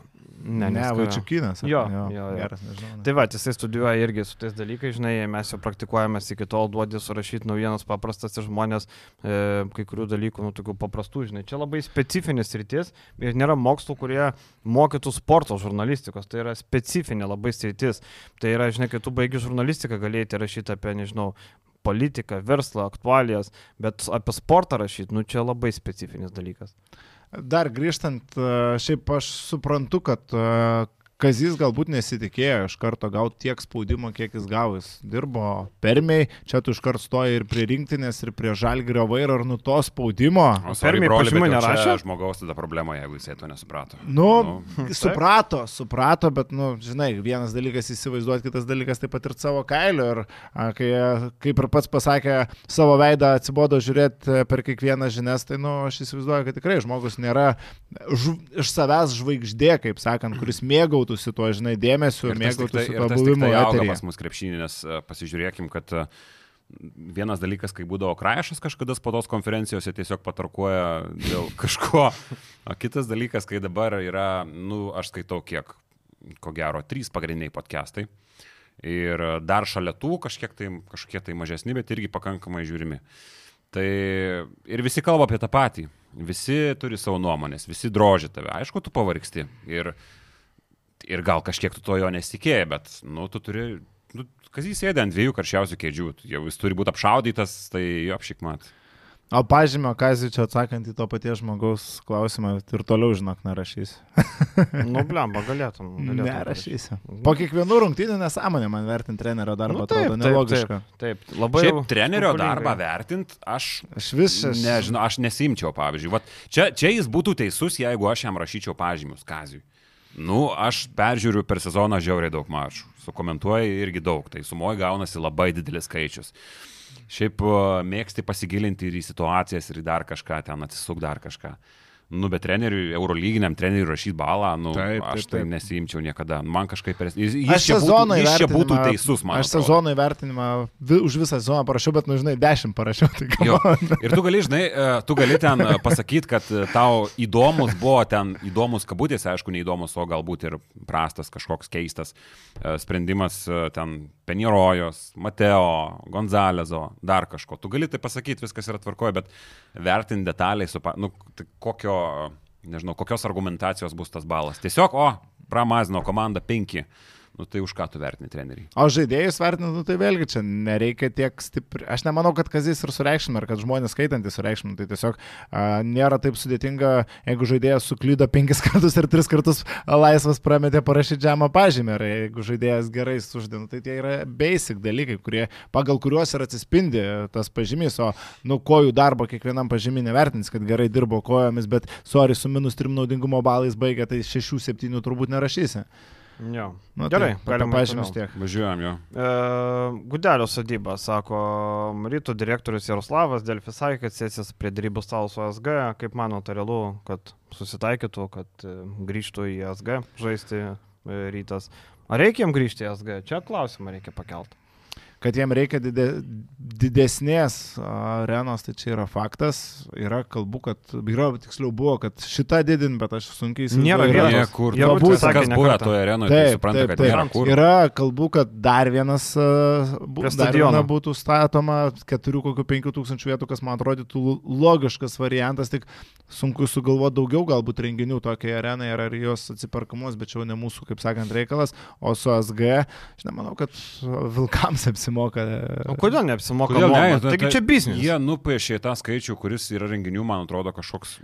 Ne, ne. Vaičiukinas. Jo, jo, jo. Geras, nežinau. Tai va, jisai studijuoja irgi su tais dalykais, žinai, mes jau praktikuojamės iki tol, duodi surašyti naujienas paprastas ir žmonės e, kai kurių dalykų, nu, tokių paprastų, žinai, čia labai specifinis rytis ir nėra mokslų, kurie mokytų sporto žurnalistikos, tai yra specifinė labai sritis. Tai yra, žinai, kai tu baigi žurnalistiką, galėjai rašyti apie, nežinau, politiką, verslą, aktualijas, bet apie sportą rašyti, nu, čia labai specifinis dalykas. Dar grįžtant, e, šiaip aš suprantu, kad e, Kazys galbūt nesitikėjo iš karto gauti tiek spaudimo, kiek jis gavo. Jis dirbo permiai, čia tu iš karto stoji ir prie rinktinės, ir prie žalgrio vairo, ir nu to spaudimo. O Permiai čia nerašė? Žmogaus tada problema, jeigu jisai to nesuprato. Nu, Nu. suprato, suprato, bet, nu, žinai, vienas dalykas įsivaizduoti, kitas dalykas taip pat ir savo kailiu. Ir a, kai, kaip ir pats pasakė, savo veidą atsibodo žiūrėti per kiekvieną žinias, tai, nu, aš įsivaizduoju, kad tikrai žmogus nėra ž, iš savęs žvaigždė, kaip sakant, kuris mėgautųsi tuo, žinai, dėmesiu, tai- mėgautųsi ir tuo buvimu tai auga eteryje. pas mus krepšinį, nes e, pasižiūrėkim, kad e, vienas dalykas, kai būdavo Krašas kažkada spaudos konferencijose tiesiog patarkuoja dėl [laughs] kažko, o kitas dalykas, kai dabar yra, nu, aš skaitau kiek, ko gero, trys pagrindiniai podcastai. Ir dar šalia tų kažkiek tai, kažkiek tai mažesni, bet irgi pakankamai žiūrimi. Tai ir visi kalba apie tą patį. Visi turi savo nuomonės, visi drožia tave. Aišku, tu pavargsti. Ir, ir gal kažkiek tu to jo nesitikėjai, bet, nu, tu turi, nu, kas jis sėdė ant dviejų karščiausių kėdžių, jau jis turi būti apšaudytas, tai jo apšik mat. O pažymio, Kazį čia atsakant į to paties žmogaus klausimą, ir toliau, žinok, nerašysiu. [laughs] Nu, blemba, galėtum. galėtum Nerašysiu. Po kiekvienų rungtynių nesąmonė man vertinti trenerio darbą, Nu, nu, atrodo taip, nelogiška. Taip, taip, labai. Šiaip trenerio skrupulingai. darbą vertint, aš Aš vis aš... Nežinau, aš nesimčiau, pavyzdžiui. Vat, čia, čia jis būtų teisus, jeigu aš jam rašyčiau pažymius Kaziui. Nu, aš peržiūriu per sezoną žiauriai daug mačų. Sukomentuoju irgi daug. Tai sumoji gaunasi labai didelis skaičius. Šiaip uh, mėgsti pasigilinti ir į situacijas, ir į dar kažką, ten atsisuk dar kažką. Nu, bet treneriui, eurolyginiam treneriui rašyti balą, nu, Taip, taip, aš tai taip. nesimčiau niekada. Man kažkaip per... Jis, jis, čia būtų, jis čia būtų teisus, man. Aš sezono įvertinimą vi, už visą sezoną parašiau, bet, nu, žinai, 10 parašiau. Tai. Ir tu gali, žinai, e, tu gali ten pasakyti, kad e, tau įdomus buvo ten, įdomus kabutėse, aišku, neįdomus, o galbūt ir prastas kažkoks keistas e, sprendimas e, ten Penirojos, Mateo, Gonzalezo, dar kažko. Tu gali tai pasakyti, viskas yra tvarkoje, bet vertinti detaliai, supa, nu, tai kokio, nežinau, kokios argumentacijos bus tas balas. Tiesiog, o, pramazino komanda 5. Nu tai už ką tu vertini treneriai? O žaidėjus vertinant, nu, tai vėlgi čia nereikia tiek stipriai. Aš nemanau, kad kazis ir sureikšmina, ar kad žmonės skaitantys sureikšmina. Tai tiesiog a, nėra taip sudėtinga, jeigu žaidėjas suklydo penkis [laughs] kartus ir tris kartus laisvas prametė parašyti žemą pažymį, ar jeigu žaidėjas gerai suždė, nu, tai tie yra basic dalykai, kurie, pagal kuriuos ir atsispindi tas pažymys, o nu kojų darbo kiekvienam pažymį nevertins, kad gerai dirbo kojomis, bet sorry, su minus trim naudingumo balais baigė, tai šešių, septynių turbūt nerašysi. Jo. Nu, Gerai, tai, galim apie pažymius toliau. tiek. Važiuojam jo. E, Gudelio sodyba, sako rytų direktorius Jaroslavas Delfi sakė, kad sėsis prie darybų stalo su SG. Kaip manote, realu, kad susitaikytų, kad e, grįžtų į SG žaisti e, rytas? Ar reikia jam grįžti į SG? Čia klausimą reikia pakelti. Kad jiem reikia dide, didesnės arenos, tai čia yra faktas. Yra kalbų, kad, yra tiksliau buvo, kad šitą didin, bet aš sunkiai Nėra įsivaizduoju. vietos. Yra- Niekur. Jie Jie būtų kas buvę toje arenoje, tai Taip, supranta, taip, kad taip. nėra kur. Yra kalbų, kad dar vienas bu- Prie dar viena būtų statoma 4-5 tūkstančių vietų, kas man atrodytų lo- logiškas variantas, tik sunku sugalvoti daugiau galbūt renginių tokiai arenai ar, ar jos atsiperkamos, bet čia jau ne mūsų, kaip sakant, reikalas, o su SG, aš nemanau, kad vilkams apsimoka. O kodėl neapsimoka? Kodėl ne? Tai- Taigi tai čia biznis. Jie nupiešė tą skaičių, kuris yra renginių, man atrodo, kažkoks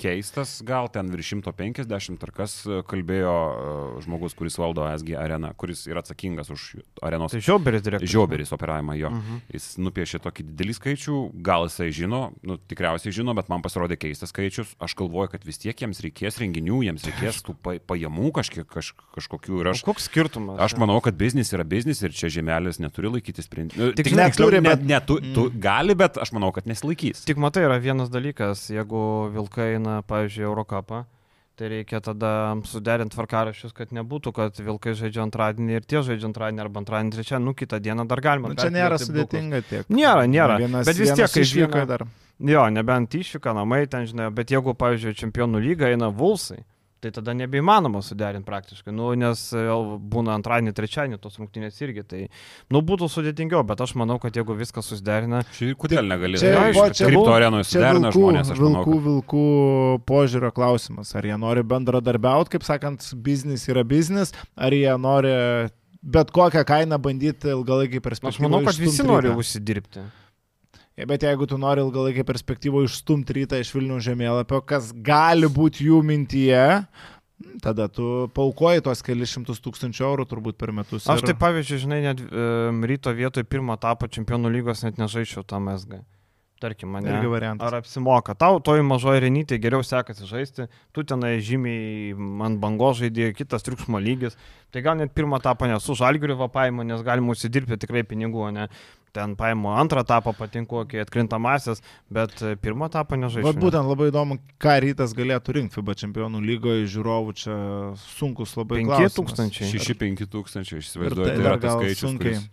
keistas, gal ten virš 150 ar kas e, kalbėjo e, žmogus, kuris valdo SG areną, kuris yra atsakingas už arenos. Tai Žioberis direktorius. Žioberis operavimą jo. Mhm. Uh -huh. Jis nupiešė tokį didelį skaičių, gal jisai žino, nu, tikriausiai žino, bet man pasirodė keistas skaičius. Aš galvoju, kad vis tiek jiems reikės renginių, jiems reikės tų pa, pajamų kažkiek, kaž, kažkokių. Ir O aš, koks skirtumas? aš manau, kad biznis yra biznis ir čia žemelis neturi laikytis sprendimų. Tik Tik žinai, neturi, bet- bet... Ne, tu, tu gali, bet aš manau, kad nesilaikys. Tik matai, yra vienas dalykas, jeigu Vilkai eina, pavyzdžiui, Eurocapą, tai reikia tada suderinti tvarkarašius, kad nebūtų, kad Vilkai žaidžia antradienį ir tie žaidžia antradienį arba antradienį trečią, nu kitą dieną dar galima. Nu, čia nėra sudėtinga tiek. Nėra, nėra. Vienas, Bet vis tiek, kai išvyko žino- dar. Jo, nebent išvyka namai ten, žinai, bet jeigu, pavyzdžiui, čempionų lyga eina Vulsai, tai tada nebeįmanoma suderinti praktiškai, nu, nes e, būna antradienį, trečiadienį tos rungtynės irgi, tai, nu, būtų sudėtingiau, bet aš manau, kad jeigu viskas susiderina, Čia kodėl negali? Čia- Tai va, čia kripto Čia suderina vilkų, žmonės, aš manau. vilkų, kad- vilkų požiūrio klausimas. Ar jie nori bendradarbiauti, kaip sakant, biznis yra biznis, ar jie nori bet kokią kainą bandyti ilgalaikį aš perspektyvą. manau, kad visi nori užsidirbti. Bet jeigu tu nori ilgalaikį perspektyvą išstumti rytą iš Vilnių žemėlapio, kas gali būti jų mintyje, tada tu paukoji tuos kelius šimtus tūkstančių eurų turbūt per metus. Aš ir- tai pavyzdžiui, žinai, net um, ryto vietoj pirmo etapo čempionų lygos net nežaičiau tam SG. Tarkim, mane. Irgi variantas. Ar apsimoka? Tau toj mažoje renytėje geriau sekasi žaisti, tu tenai žymiai ant bangos žaidėjai, kitas triukšmo lygis. Tai gal net pirmą etapą nesu žalgiriu vapaimo, nes galima užsidirbti tikrai pinigų, ne ten paimu antrą etapą patinku, kai atkrintamasis, bet e, pirmą etapą nežaidžiu. Vat būtent labai įdomu, ką rytas galėtų rinkti FIBA čempionų lygoje, žiūrovų čia sunkus labai 5 klausimas. tūkstančiai. 6-5 tūkstančiai, Ir įsivaizduoju, tai tai yra tas skaičius, sunkiai. kuris,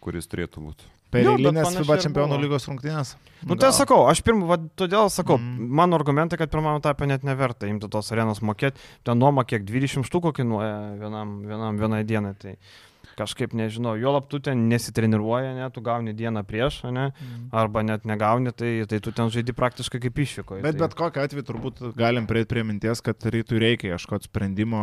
kuris turėtų būti. Per bet eilinės FIBA čempionų lygos rungtynės. Nu tai aš sakau, aš pirmą, va, todėl sakau, Mm. mano argumentai, kad pirmam etapė net neverta imti tos arenos mokėti, ten nuoma kiek 20 štukų kainuoja vienam, vienam, vienai dienai, tai kažkaip nežinau, jo lab tu ten nesitreniruoja, ne, tu gauni dieną prieš, ne, Mm. arba net negauni, tai, tai tu ten žaidži praktiškai kaip išvyko. Bet tai... bet kokiu atveju turbūt galim prieiti prie minties, kad rytui reikia ieškoti sprendimo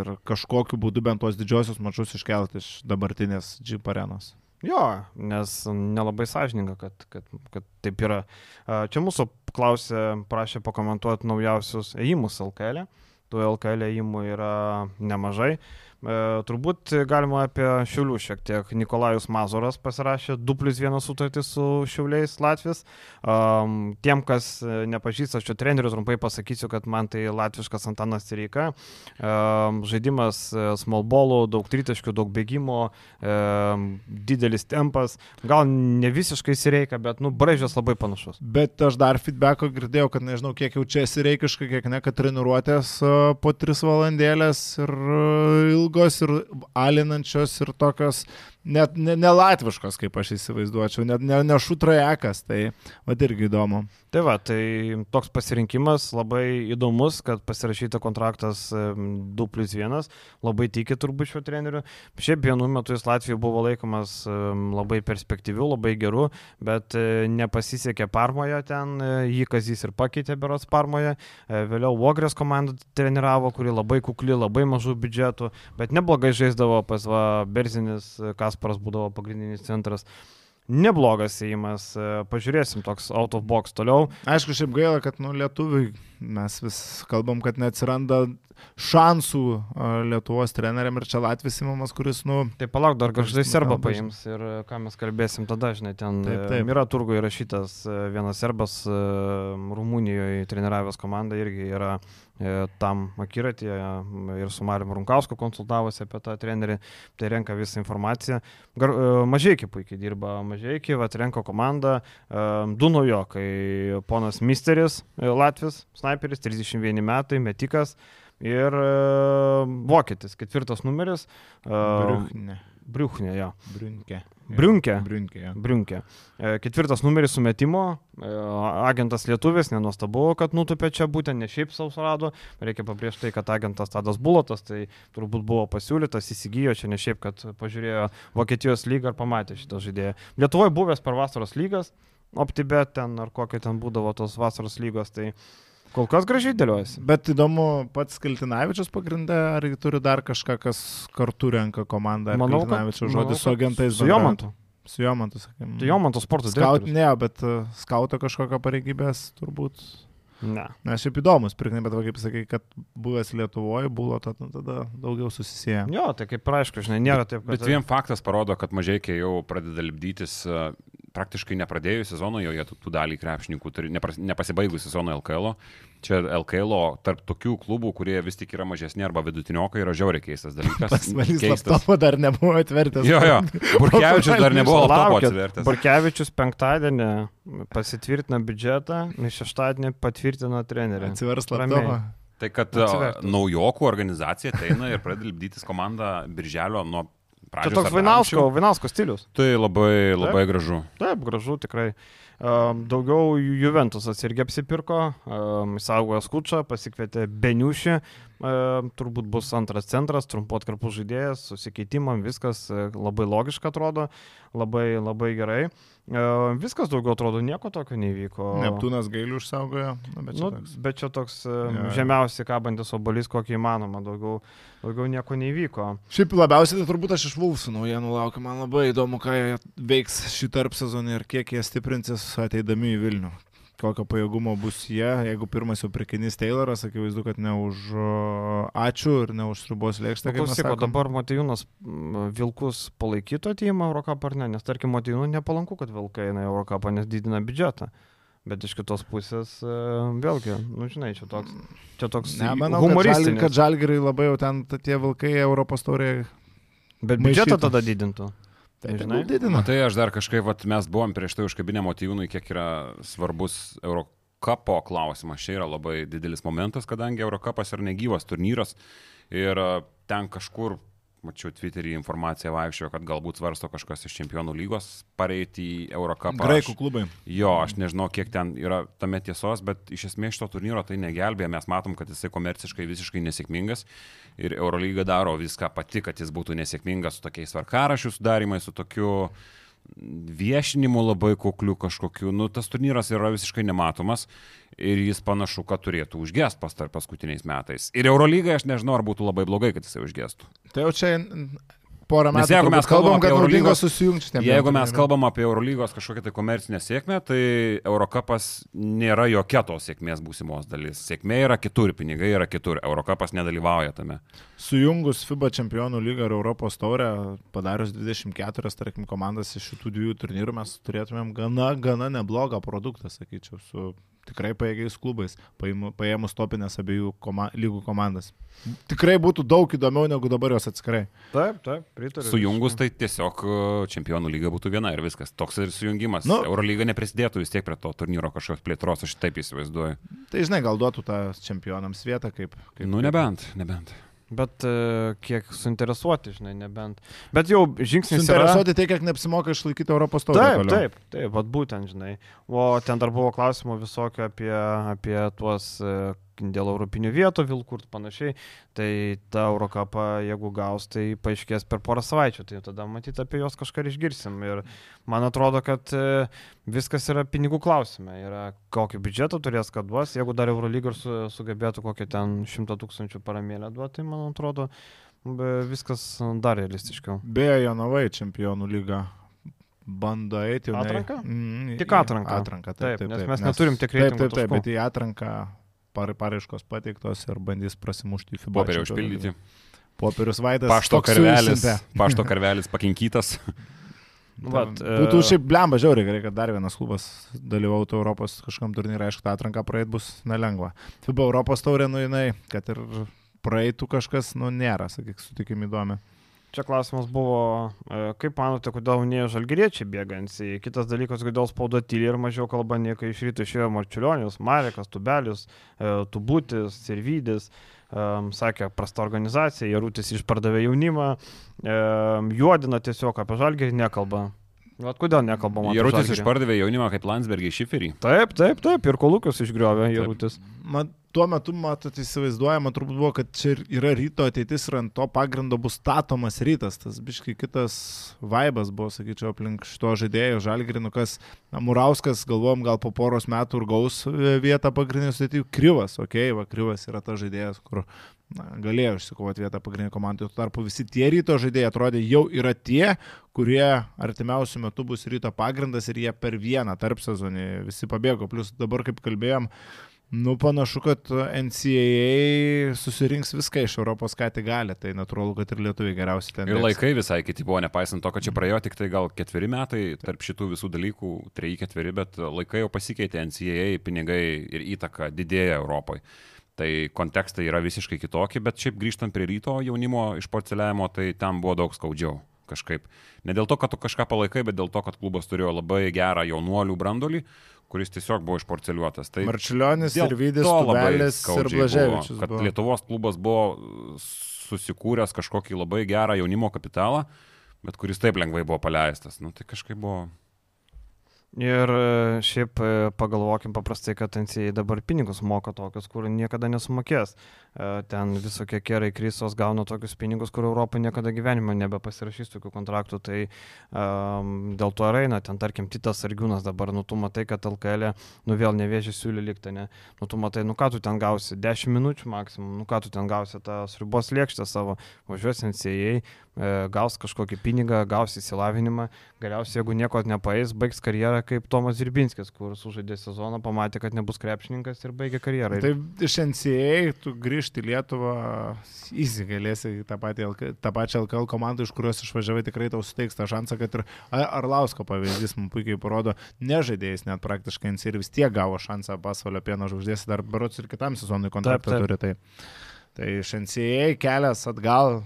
ir kažkokiu būdu bent tuos didžiosius mačius iškelti iš dabartinės Jeep arenos. Jo, nes nelabai sąžininga, kad, kad, kad taip yra. Čia mūsų klausė, prašė pakomentuoti naujausius ėjimus LKL. -e. Tų LKL ėjimų yra nemažai. E, turbūt galima apie Šiaulių šiek tiek. Nikolajus Mazoras pasirašė 2 plus 1 sutartį su Šiauliais Latvijas. Um, tiem, kas e, nepažįsta šio trenerių, trumpai pasakysiu, kad man tai latviškas Antanas Reika. Um, žaidimas e, small ballų, daug tritaškių, daug bėgimo, um, didelis tempas. Gal ne visiškai įsireikia, bet, nu, braižas labai panašus. Bet aš dar feedbacko girdėjau, kad nežinau, kiek jau čia esi reikiška, kiek ne, kad treniruotės po 3 valandėlės ir a, ilgos ir alinančios ir tokios net ne, ne latviškos, kaip aš įsivaizduočiau, net ne, ne šutrajekas, tai vad irgi įdomu. Tai va, tai toks pasirinkimas labai įdomus, kad pasirašyta kontraktas em, 2 plus 1, labai tiki turbūt šiuo treneriu. Šiaip vienu metu jis Latvijoje buvo laikomas labai perspektyviu, labai geru, bet e, nepasisekė Parmoje ten, e, jį Kazys ir pakeitė beros Parmoje. E, Vėliau Vogrės komandą treniravo, kuri labai kukli, labai mažų biudžetų, bet neblogai žaisdavo pas va, Berzinis, e, Kasparas būdavo pagrindinis centras. Neblogas įimas, e, pažiūrėsim toks out of box toliau. Aišku, šiaip gaila, kad nu, lietuviai mes vis kalbam, kad neatsiranda šansų Lietuvos treneriam ir čia Latvijas įmamas, kuris, nu, Tai palauk, dar Kuris serbą paims ir e, ką mes kalbėsim tada, žinai, ten Taip, taip, taip. yra turgų įrašytas e, vienas serbas e, Rumunijoje treniravęs komandą irgi yra e, tam akiratyje ir su Mariu Runkausku konsultavosi apie tą trenerį, tai renka visą informaciją. Gar, Mažiekiai puikiai dirba, Mažiekiai, va, renka komandą, e, du naujokai, ponas Misteris, e, Latvis, sniperis, 31 metai, metikas. Ir e, vokietis, ketvirtas numeris. e, Briuchne. Briuchnė, jo. Briunkė. Briunkė. Briunkė. jo. Briunkė. E, Ketvirtas numeris sumetimo, agentas lietuvis, nenuostabu, kad nutupė čia būtent ne šiaip savo surado, reikia pabrėžti tai, kad agentas Tadas Bulotas, tai turbūt buvo pasiūlytas, įsigijo čia ne šiaip, kad pažiūrėjo Vokietijos lygą ir pamatė šitą žaidėją. Lietuvoje buvęs per vasaros lygas, OptiBet ten ar kokie ten būdavo tos vasaros lygos, tai kol kas gražiai dėliojasi. Bet įdomu, pats Kiltinavičius pagrindė, ar jį turi dar kažką, kas kartu renka komandą? Manau, manau, žodis su agentais. Su? Jomantu. Su Jomantu, sakėm. Tai Jomanto sporto Skaut, ne, bet uh, skauto kažkokio pareigybės turbūt. Ne. Na, šiaip įdomus, pirknai, bet va, kaip sakai, kad buvęs Lietuvoje buvo, tada, tada daugiau susisieja. Jo, tai kaip aišku, žinai, nėra taip, kad... Bet vien faktas parodo, kad mažai kai jau pradeda lipdytis e, praktiškai nepradėjus sezono, jau jie tų, tų dalį krepšininkų turi, nepras, nepasibaigus sezono LKL. -o. Čia LKL tarp tokių klubų, kurie vis tik yra mažesni arba vidutiniokai, yra žiauriai keistas dalykas. [laughs] Pas manys Keistas. laptopo dar nebuvo atvertęs. Jo, jo. [laughs] Burkevičius dar nebuvo laptopo Laukit, atsivertęs. Barkevičius penktadienį pasitvirtina biudžetą, ir šeštadienį patvirtina trenerį. Atsivers laptopą. Tai kad Atsivertus. a, naujokų organizacija ateina ir pradeda lipdytis komandą birželio nuo pradžios. toks ar dar Vainausko. Vainausko stilius. Tai labai, labai gražu. Taip, gražu tikrai. Daugiau Ju- Juventusas irgi apsipirko, saugojo skučą, pasikvietė Beniušį, turbūt bus antras centras, trumpo atkarpų žaidėjas, susikeitimam, viskas e, labai logiška atrodo, labai, labai gerai. Um, viskas daugiau atrodo, nieko tokio nevyko. Neptūnas gailių išsaugojo. Na, bet čia Nu, toks. bet čia toks um, jo. žemiausiai kabantis obalys, kokį įmanoma, daugiau, daugiau nieko nevyko. Šiaip labiausiai tai turbūt aš iš Vulfsų naujienų laukiu. Man labai įdomu, ką jie veiks šį tarp sezoną ir kiek jie stiprinsis ateidami į Vilnių. Kokio pajėgumo bus jie, jeigu pirmas jau prikinys Tayloras, akivaizdu, kad ne už ačiū ir ne už srubos lėkštę. mes Klausyk, o dabar Matijūnas Vilkus palaikytų atėjimą Eurocapą ar ne? Nes tarkim, Matijūnų nepalanku, kad Vilkai eina į Eurocapą, nes didina biudžetą. Bet iš kitos pusės, e, vėlgi, nu žinai, čia toks, čia toks Ne, manau, humoristinis. kad žalgerai labai jau ten tie vilkai Europos taurėje. Bet biudžetą tada didintų. Tai Žinai? didina. Tai aš dar kažkaip, vat, mes buvom prieš tai užkabinę motyvūnui, kiek yra svarbus Eurocapo klausimas. Čia yra labai didelis momentas, kadangi Eurocapas yra negyvas turnyras ir a, ten kažkur, mačiau Twitterį informaciją vaikščiojo, kad galbūt svarsto kažkas iš čempionų lygos pareiti į Eurocapą. Graikų klubai. Jo, aš nežinau, kiek ten yra tame tiesos, bet iš esmės šito turnyro tai negelbėja. Mes matom, kad jisai komerciškai visiškai nesėkmingas ir Eurolyga daro viską pati, kad jis būtų nesėkmingas su tokiais varkarašių sudarimais, su tokiu viešinimu labai kukliu kažkokiu. Nu, tas turnyras yra visiškai nematomas ir jis panašu, kad turėtų užgest pastar paskutiniais metais. Ir Eurolygai aš nežinau, ar būtų labai blogai, kad jisai užgestų. Tai jau čia porą Nes metų jeigu mes kalbam, kad Eurolygos- susijungti. Jeigu dviem mes kalbam apie Eurolygos kažkokią tai komercinę sėkmę, tai Eurocapas nėra jokia tos sėkmės būsimos dalis. Sėkmė yra kitur, pinigai yra kitur, Eurocapas nedalyvauja tame. Sujungus FIBA čempionų lygą ir Europos taurę, padarius 24, tarkim, komandas iš šitų dviejų turnyrų, mes turėtumėm gana, gana neblogą produktą, sakyčiau, su tikrai pajėgiais klubais, paėmus topinės abiejų koma, lygų komandas. Tikrai būtų daug įdomiau negu dabar jos atskirai. Taip, taip, pritariu. Sujungus tai tiesiog e, čempionų lyga būtų viena ir viskas. Toks ir sujungimas. Nu- Nu, Eurolyga neprisidėtų vis tiek prie to turnyro kažkokios plėtros, aš taip įsivaizduoju. Tai žinai, gal duotų tą čempionams vietą kaip... kaip Nu, nebent, nebent. Bet e, kiek suinteresuoti, žinai, nebent. Bet jau žingsnis yra... Suinteresuoti tai, kiek neapsimoka išlaikyti Europos taurę. Taip, toliau. taip, taip, vat būtent, žinai. O ten dar buvo klausimų visokio apie, apie tuos e, dėl europinių vietų, vilkų ir panašiai. Tai ta Eurocapa, jeigu gaus, tai paaiškės per porą savaičių. Tai tada matyti apie juos kažką ir išgirsim. Ir man atrodo, kad e, viskas yra pinigų klausime. Yra kokį biudžetą turės, kad duos. Jeigu dar Eurolyga su, sugebėtų kokį ten šimtą tūkstančių paramėlę duoti, tai man atrodo, viskas dar realistiškiau. Beje, Jonavai čempionų lyga bando eiti jau. ne- Atranką? Mm, Tik atranką. Atranką, Taip, taip, taip, nes mes neturim tiek reitingų Taip, taip, taip, bet į atranką paraiškos pateiktos ir bandys prasimušti į FIBA. Popierį čempionų užpildyti. Popierius Vaidas. Pašto karvelis, susiuntė. pašto [laughs] karvelis pakinkytas. Vat, e, Būtų šiaip blemba žiauriai gerai, kad dar vienas klubas dalyvautų Europos kažkam turnyrą, aišku, tą atranką praeit bus nelengva. FIBA Europos taurė, nu jinai, kad ir praeitų kažkas, nu nėra, sakyk, sutikim įdomi. Čia klausimas buvo, e, kaip manote, kodėl ne žalgeriečiai bėgantys. Kitas dalykas, kodėl spauda tyliai ir mažiau kalba, nei kai iš ryto išėjo Marčiulionis, Marekas, Tubelius, e, Tubutis, Sirvidis. Um, sakė, prasta organizacija, Jarutis išpardavė jaunimą, juodina tiesiog apie žalgerį, nekalba. Vat kodėl nekalbama? Jarutis išpardavė jaunimą kaip Landsbergį šiferį. Taip, taip, taip, ir kolūkius išgriovė Jarutis. Man tuo metu, matot, įsivaizduojama turbūt buvo, kad čia yra ryto ateitis ir ant to pagrindo bus statomas rytas. Tas biškai kitas vaibas buvo, sakyčiau, aplink šito žaidėjo žalgrinu, kas na, Murauskas, galvom, gal po poros metų ir gaus e, vietą pagrindinės sudėtijų. Kryvas, okei, okay, va, Kryvas yra tas žaidėjas, kur na, galėjo išsikovoti vietą pagrindinė komandai. Tuo tarpu visi tie ryto žaidėjai atrodė jau yra tie, kurie artimiausių metų bus ryto pagrindas ir jie per vieną tarp sezonį visi pabėgo. Plus dabar, kaip kalbėjom, Nu, panašu, kad NCAA susirinks viską iš Europos, ką tik gali, tai natūralu, kad ir lietuviai geriausiai ten. Ir dirbs. laikai visai kiti buvo, nepaisant to, kad čia praėjo tik tai gal ketveri metai tarp šitų visų dalykų, treji ketveri, bet laikai jau pasikeitė, NCAA pinigai ir įtaka didėja Europoje. Tai kontekstai yra visiškai kitokie, bet šiaip grįžtant prie ryto jaunimo iš porceliavimo, tai tam buvo daug skaudžiau kažkaip. Ne dėl to, kad tu kažką palaikai, bet dėl to, kad klubas turėjo labai gerą jaunuolių brandolį, kuris tiesiog buvo išporceliuotas. Tai Marčiulionis ir Vydis, Tubelis ir Blaževičius. Buvo, kad buvo. Lietuvos klubas buvo susikūręs kažkokį labai gerą jaunimo kapitalą, bet kuris taip lengvai buvo paleistas. Nu, tai kažkaip buvo. Ir e, šiaip e, pagalvokim paprastai, kad NCA dabar pinigus moka tokius, kur niekada nesumokės. E, Ten visokie kerai krisos gauna tokius pinigus, kur Europą niekada gyvenime nebepasirašys tokių kontraktų. Tai um, dėl to ir eina, ten tarkim, Titas Argiūnas dabar, nu tu matai, kad LKL, nu vėl nevėžė siūlį likti, ne? Nu tu matai, nu ką tu ten gausi, 10 minučių maksimum, nu ką tu ten gausi, tą sribos lėkštę savo, važiuosi NCA, e, gaus kažkokį pinigą, gaus įsilavinimą, galiausiai jeigu nieko nepaeis, baigs karjerą kaip Tomas Zirbinskis, kur sužaidė sezoną, pamatė, kad nebus krepšininkas ir baigė karjerą. Tai iš NCA tu grįžti į Lietuvą, įsigalėsi tą, patį, tą pačią LKL komandą, iš kurios išvažiavai, tikrai tau suteiks tą šansą, kad ir Arlausko pavyzdys mums puikiai parodo, nežaidėjais net praktiškai NCA ir vis tiek gavo šansą pasvalio pieno žvaigždės, dar berots ir kitam sezonui kontraktą turi. Tai, tai iš NCA kelias atgal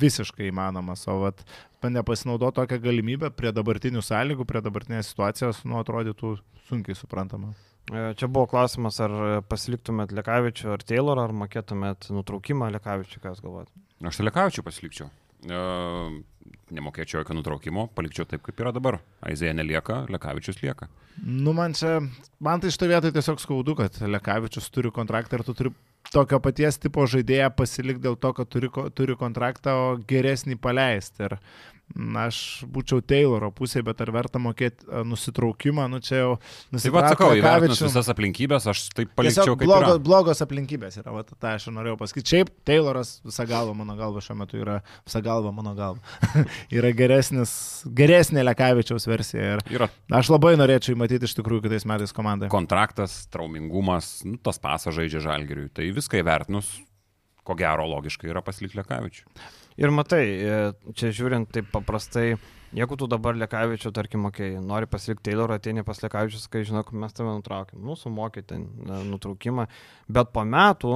visiškai įmanomas, o vat nepasinaudoto tokią galimybę prie dabartinių sąlygų, prie dabartinės situacijos, nu, atrodytų sunkiai suprantama. E, Čia buvo klausimas, ar pasiliktumėt Lekavičių ar Taylorą, ar mokėtumėt nutraukimą Lekavičių, ką jūs galvojate? Aš Telekaučių pasilikčiau. E, nemokėčiau jokio nutraukimo, palikčiau taip, kaip yra dabar. Aizėja nelieka, Lekavičius lieka. Nu, man čia, man tai šitoje vietoje tiesiog skaudu, kad Lekavičius turi kontraktą ir tu turi tokio paties tipo žaidėją pasilikti dėl to, kad turi, turi kontraktą, o geresnį paleisti. Ir na, aš būčiau Tayloro pusėje, bet ar verta mokėti a, nusitraukimą, nu čia jau Tai va, sakau, įvertinus visas aplinkybės, aš taip palikčiau kaip blogo, yra. blogos aplinkybės yra, va, tą aš norėjau pasakyti. Šiaip Tayloras visą galvą, mano galva šiuo metu yra, visą galvą, mano galva, [laughs] yra geresnis, geresnė Lekavičiaus versija. Ir Yra aš labai norėčiau matyti iš tikrųjų kitais metais komandoje. kontraktas, traumingumas, nu, tas pasas žaidžia žalgeriui. Tai viską įvertinus, ko gero logiškai yra pasilikti Lekavičių. Ir matai, e, čia žiūrint taip paprastai, jeigu tu dabar Lekavičių, tarkim, mokėjai, nori pasilikti Taylorą, ateini pas Lekavičius, kai žinok, mes tave nutraukėm, nu, sumokėte nutraukimą, bet po metų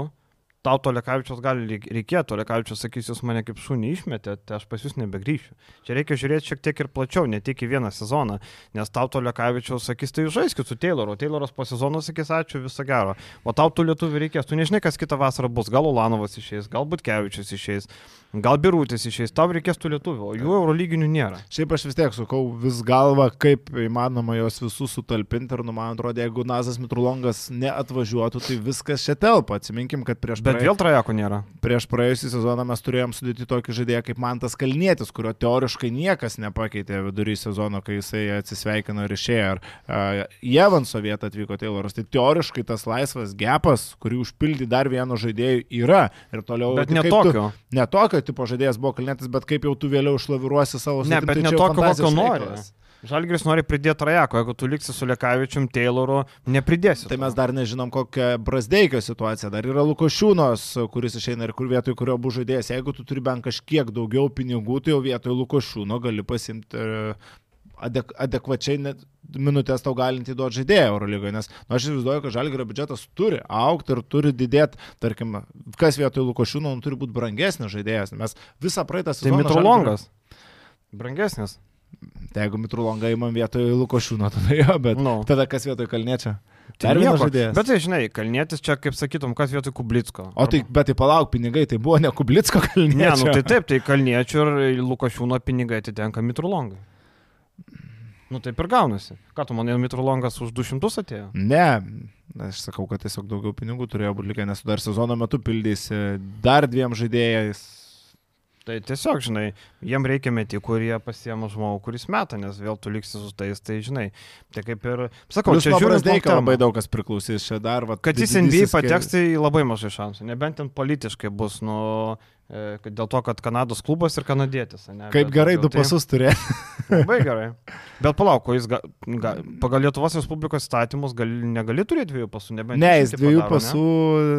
tau to Lekavičius gali reik- reikėti, o Lekavičius sakys, jūs mane kaip šunį išmetėte, tai aš pas jūs nebegrįšiu. Čia reikia žiūrėti šiek tiek ir plačiau, ne tik į vieną sezoną, nes tau to Lekavičius sakys, tai žaiskit su Tayloru, Tayloras po sezono sakys, ačiū, viso gero. O tau tų lietuvių reikės, tu nežinai, kas kitą vasarą bus, gal Ulanovas išeis, galbūt Kevičius išeis, gal Birūtis išeis, tau reikės tų lietuvių, o jų eurolyginių nėra. Šiaip aš vis tiek sukau vis galvą, kaip įmanoma juos visus sutalpinti ir, nu, man atrodo, jeigu Nazas Mitrulongas neatvažiuotų, tai viskas čia telpa. Atsiminkim, kad prieš, Bet praė- vėl trajako nėra. prieš praėjusią sezoną mes turėjom sudėti tokį žaidėją kaip Mantas Kalnietis, kurio teoriškai niekas nepakeitė vidury sezono, kai jisai atsisveikino ir išėjo. Ar uh, Jevanso vietą atvyko Tayloras. Tai teoriškai tas laisvas gepas, kurį užpildyti dar vieno žaidėjų yra. Ir toliau. Bet tai ne kaip tu- tokio. Ne tokio tipo žaidėjas buvo Kalnietis, bet kaip jau tu vėliau išlaviruosi savo Ne, sudėtim, bet tai ne fantazijos kokio nori. Žalgris nori pridėti trajako, jeigu tu liksi su Lekavičium, Tayloru, nepridėsi. Tai mes dar nežinom, kokia Brasdeikio situacija. Dar yra Lukošiūnos, kuris išeina ir kur vietoj kurio bus žaidėjas. Jeigu tu turi bent kažkiek daugiau pinigų, tai jau vietoj Lukošiūno gali pasimti e, adek adekvačiai minutės tau galinti duoti žaidėją Eurolygoje. Nes nu, aš įsivaizduoju, kad Žalgirio biudžetas turi aukti ir turi didėti. Tarkim, kas vietoj Lukošiūno nu, turi būti brangesnis žaidėjas. Mes visą praeitą Tai sezoną... Mitrolongas. Brangesnis. Tai jeigu Mitrolongą įmam vietoj Lukošiūno, tada jo, bet Nu. tada kas vietoj Kalniečio? Tai Dar vienas nieko. žaidėjas. Bet tai žinai, Kalnietis čia, kaip sakytum, kas vietoj Kublicko. O tai, bet tai palauk, pinigai, tai buvo ne Kublicko Ne, kalniečio. nu tai taip, tai Kalniečių ir Lukošiūno pinigai atitenka Mitrolongai. Nu taip ir gaunasi. Ką tu manai, Mitrolongas už 200 atėjo? Ne, aš sakau, kad tiesiog daugiau pinigų turėjo būti likę, nes dar sezono metu pildysi dar dviem žaidėjais. Tai tiesiog, žinai, jiem reikia metikų, kurie pasiema žmogų, kuris meta, nes vėl tu liksi su tais, tai žinai. Tai kaip ir, sakau, Plius čia žiūrint long labai daug kas priklausys čia dar. Va, Kad jis NBA pateks, tai labai mažai šansų. Nebent ten politiškai bus, nu, dėl to, kad Kanados klubas ir kanadietis. Ne, Kaip Bet gerai du pasus turėjo. Tai, labai gerai. Bet palauk, jis ga, ga, pagal Lietuvos Respublikos įstatymus gali, negali turėti dviejų pasų, nebent Ne, jis dviejų padaro, ne? pasų,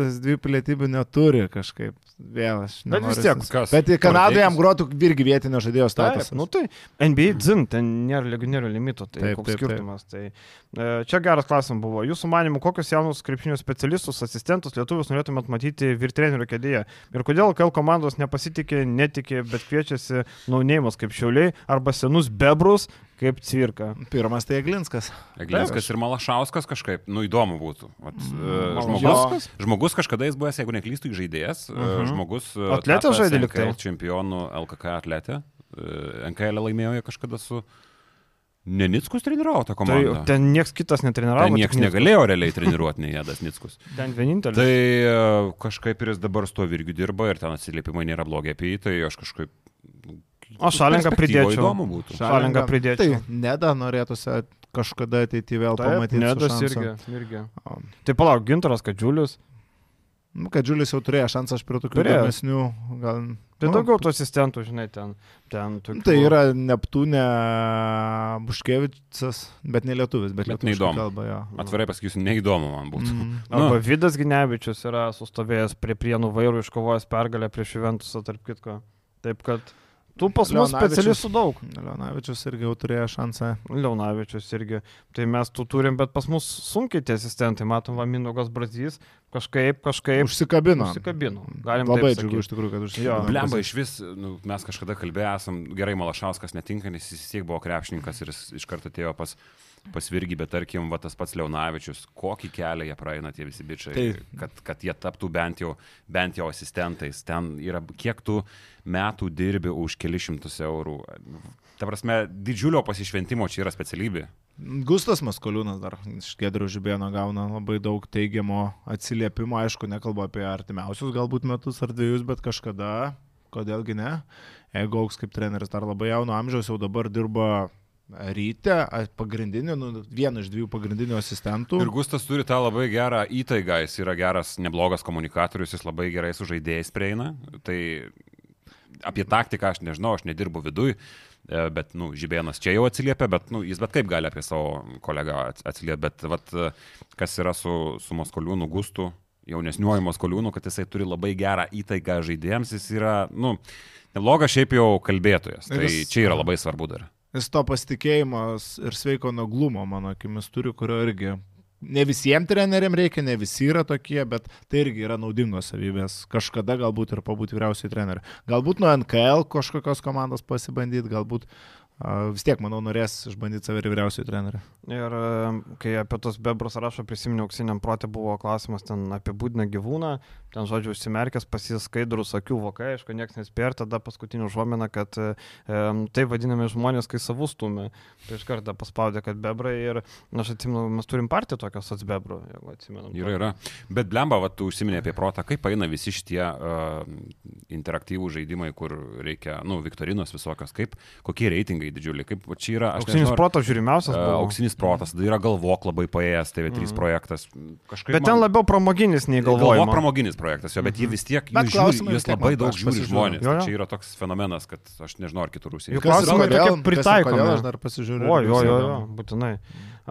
jis dviejų pilietybių neturi kažkaip. Vėl aš. Bet vis tiek, kas? Bet į Kanadą Tvarkietis? jam grotų irgi vietinio žaidėjo Taip, statusas. nu tai NBA dzin, ten nėra legionierių limito, tai Taip, taip, koks taip, taip. skirtumas. Tai, e, čia geras klausimas buvo. Jūsų manimu, kokius jaunus krepšinio specialistus, asistentus lietuvius norėtumėt matyti vyr trenerių kėdėje? Ir kodėl KL komandos nepasitikė, netikė, bet kviečiasi naunėjimus kaip šiauliai arba senus bebrus kaip cvirka? Pirmas tai Eglinskas. Eglinskas ir Malašauskas kažkaip, nu įdomu būtų. Vat, mm, žmogus, Malašauskas? žmogus kažkada jis buvęs, jeigu neklystų, žaidėjas, uh Mhm. žmogus e, Atletė žaidė lyg NKL tai. čempionų LKK atletė. E, NKL laimėjo kažkada su Nenickus treniravo tą Tai komandą. ten niekas kitas netreniravo. Ten niekas negalėjo [laughs] realiai treniruoti, nei Jadas Nickus. Ten vienintelis. Tai e, kažkaip ir jis dabar su tuo virgiu dirba ir ten atsiliepimai nėra blogi apie jį, tai aš kažkaip... O Šalinką pridėčiau. Įdomu būtų. Šalingą pridėčiau. Tai neda norėtųsi kažkada ateityje vėl Taip, pamatyti. su Nedas irgi. irgi. Tai palauk, Gintaras Kadžiulis. Nu, kad Džiulis jau turėjo šansą, aš prie tokių įdomesnių. Gal... Tai nu, daugiau tų asistentų, žinai, ten. ten tokių... Tai yra Neptūne Buškevičius, bet ne lietuvis, bet, Bet neįdomu. kalba jo. Atvirai pasakysiu, neįdomu man būtų. Mm. Arba Nu. Vidas Ginevičius yra sustovėjęs prie prienų vairų, iškovojęs pergalę prieš Juventusą, tarp kitko. Taip kad tų pas mus specialistų daug. Leonavičius irgi jau turėjo šansą. Leonavičius irgi. Tai mes tų turim, bet pas mus sunkiai tie asistentai. Matom, va, Minugas Brazys kažkaip, kažkaip Užsikabino. užsikabino. Galim Labai džiugu iš tikrųjų, kad Jo. užsikabino. Blemba iš vis, nu, mes kažkada kalbėjome, esam gerai Malašauskas netinka, nes jis vis tiek buvo krepšininkas ir jis iš karto atėjo pas, pas Virgį, bet tarkim, va, tas pats Leonavičius, kokį kelią jie praeina tie visi bičiai, Taip. kad, kad jie taptų bent jau, bent jau asistentais. Ten yra, kiek tu metų dirbi už kelišimtus eurų. Ta prasme, didžiulio pasišventimo čia yra specialybė. Gustas Maskoliūnas dar iš Gedrio Žibėno gauna labai daug teigiamo atsiliepimo, aišku, nekalbu apie artimiausius galbūt metus ar dviejus, bet kažkada, kodėlgi ne, jeigu auks kaip treneris dar labai jauno amžiaus, jau dabar dirba ryte, pagrindiniu, nu, vienu iš dviejų pagrindinių asistentų. Ir Gustas turi tą labai gerą įtaigą, jis yra geras, neblogas komunikatorius, jis labai gerai su žaidėjais prieina. Tai apie taktiką aš nežinau, aš nedirbu viduj, e, bet, nu, Žibėnas čia jau atsiliepia, bet, nu, jis bet kaip gali apie savo kolegą ats- atsiliepti, bet, vat, e, kas yra su, su Maskoliūnu Gustu, jaunesniuoju Maskoliūnu, kad jisai turi labai gerą įtaigą žaidėjams, jis yra, nu, neblogas šiaip jau kalbėtojas. Tai jis- čia yra labai svarbu dar. Jis to pasitikėjimo ir sveiko naglumo, mano akimis, turi, kurio irgi ne visiems treneriam reikia, ne visi yra tokie, bet tai irgi yra naudingos savybės. Kažkada galbūt ir pabūti vyriausiai treneriu. Galbūt nuo NKL kažkokios komandos pasibandyti, galbūt vis tiek, manau, norės išbandyti save ir vyriausiai treneriu. Ir e, kai apie tos bebrus rašo, prisiminiau, auksiniam protė buvo klausimas ten apie būdiną gyvūną, ten žodžiu užsimerkęs, pasiskaidrus akių vokai, aišku, niekas nespėja, ir tada paskutinį užuominą, kad e, em, tai vadinami žmonės, kai savus stumia. Tai iš karto paspaudė, kad bebrai ir, na, aš atsimenu, mes turim partiją tokios atsbebrų, jeigu atsimenam. Yra, yra. Bet blemba, va, tu užsiminė apie protą, kaip eina visi šitie uh, interaktyvų žaidimai, kur reikia, nu, viktorinos visokios, kaip, kokie reitingai didžiuliai, kaip čia yra, Auksinis nežinau, ar- protas žiūrimiausias. buvo. auksinis protas, tada yra galvok labai paėjęs, TV3 Mhm. mm. projektas. Kažkaip Bet ten labiau pramoginis nei Galvok galvojama. pramoginis projektas, jo, bet jie vis tiek, jūs, žiūri, jūs labai man- daug žiūri žmonės. Jo, jo. Tai čia yra toks fenomenas, kad aš nežinau, ar kitur Rusija. Juk klausimai tokie pritaikomi. Aš dar pasižiūriu. O, jo, jo, jo, būtinai.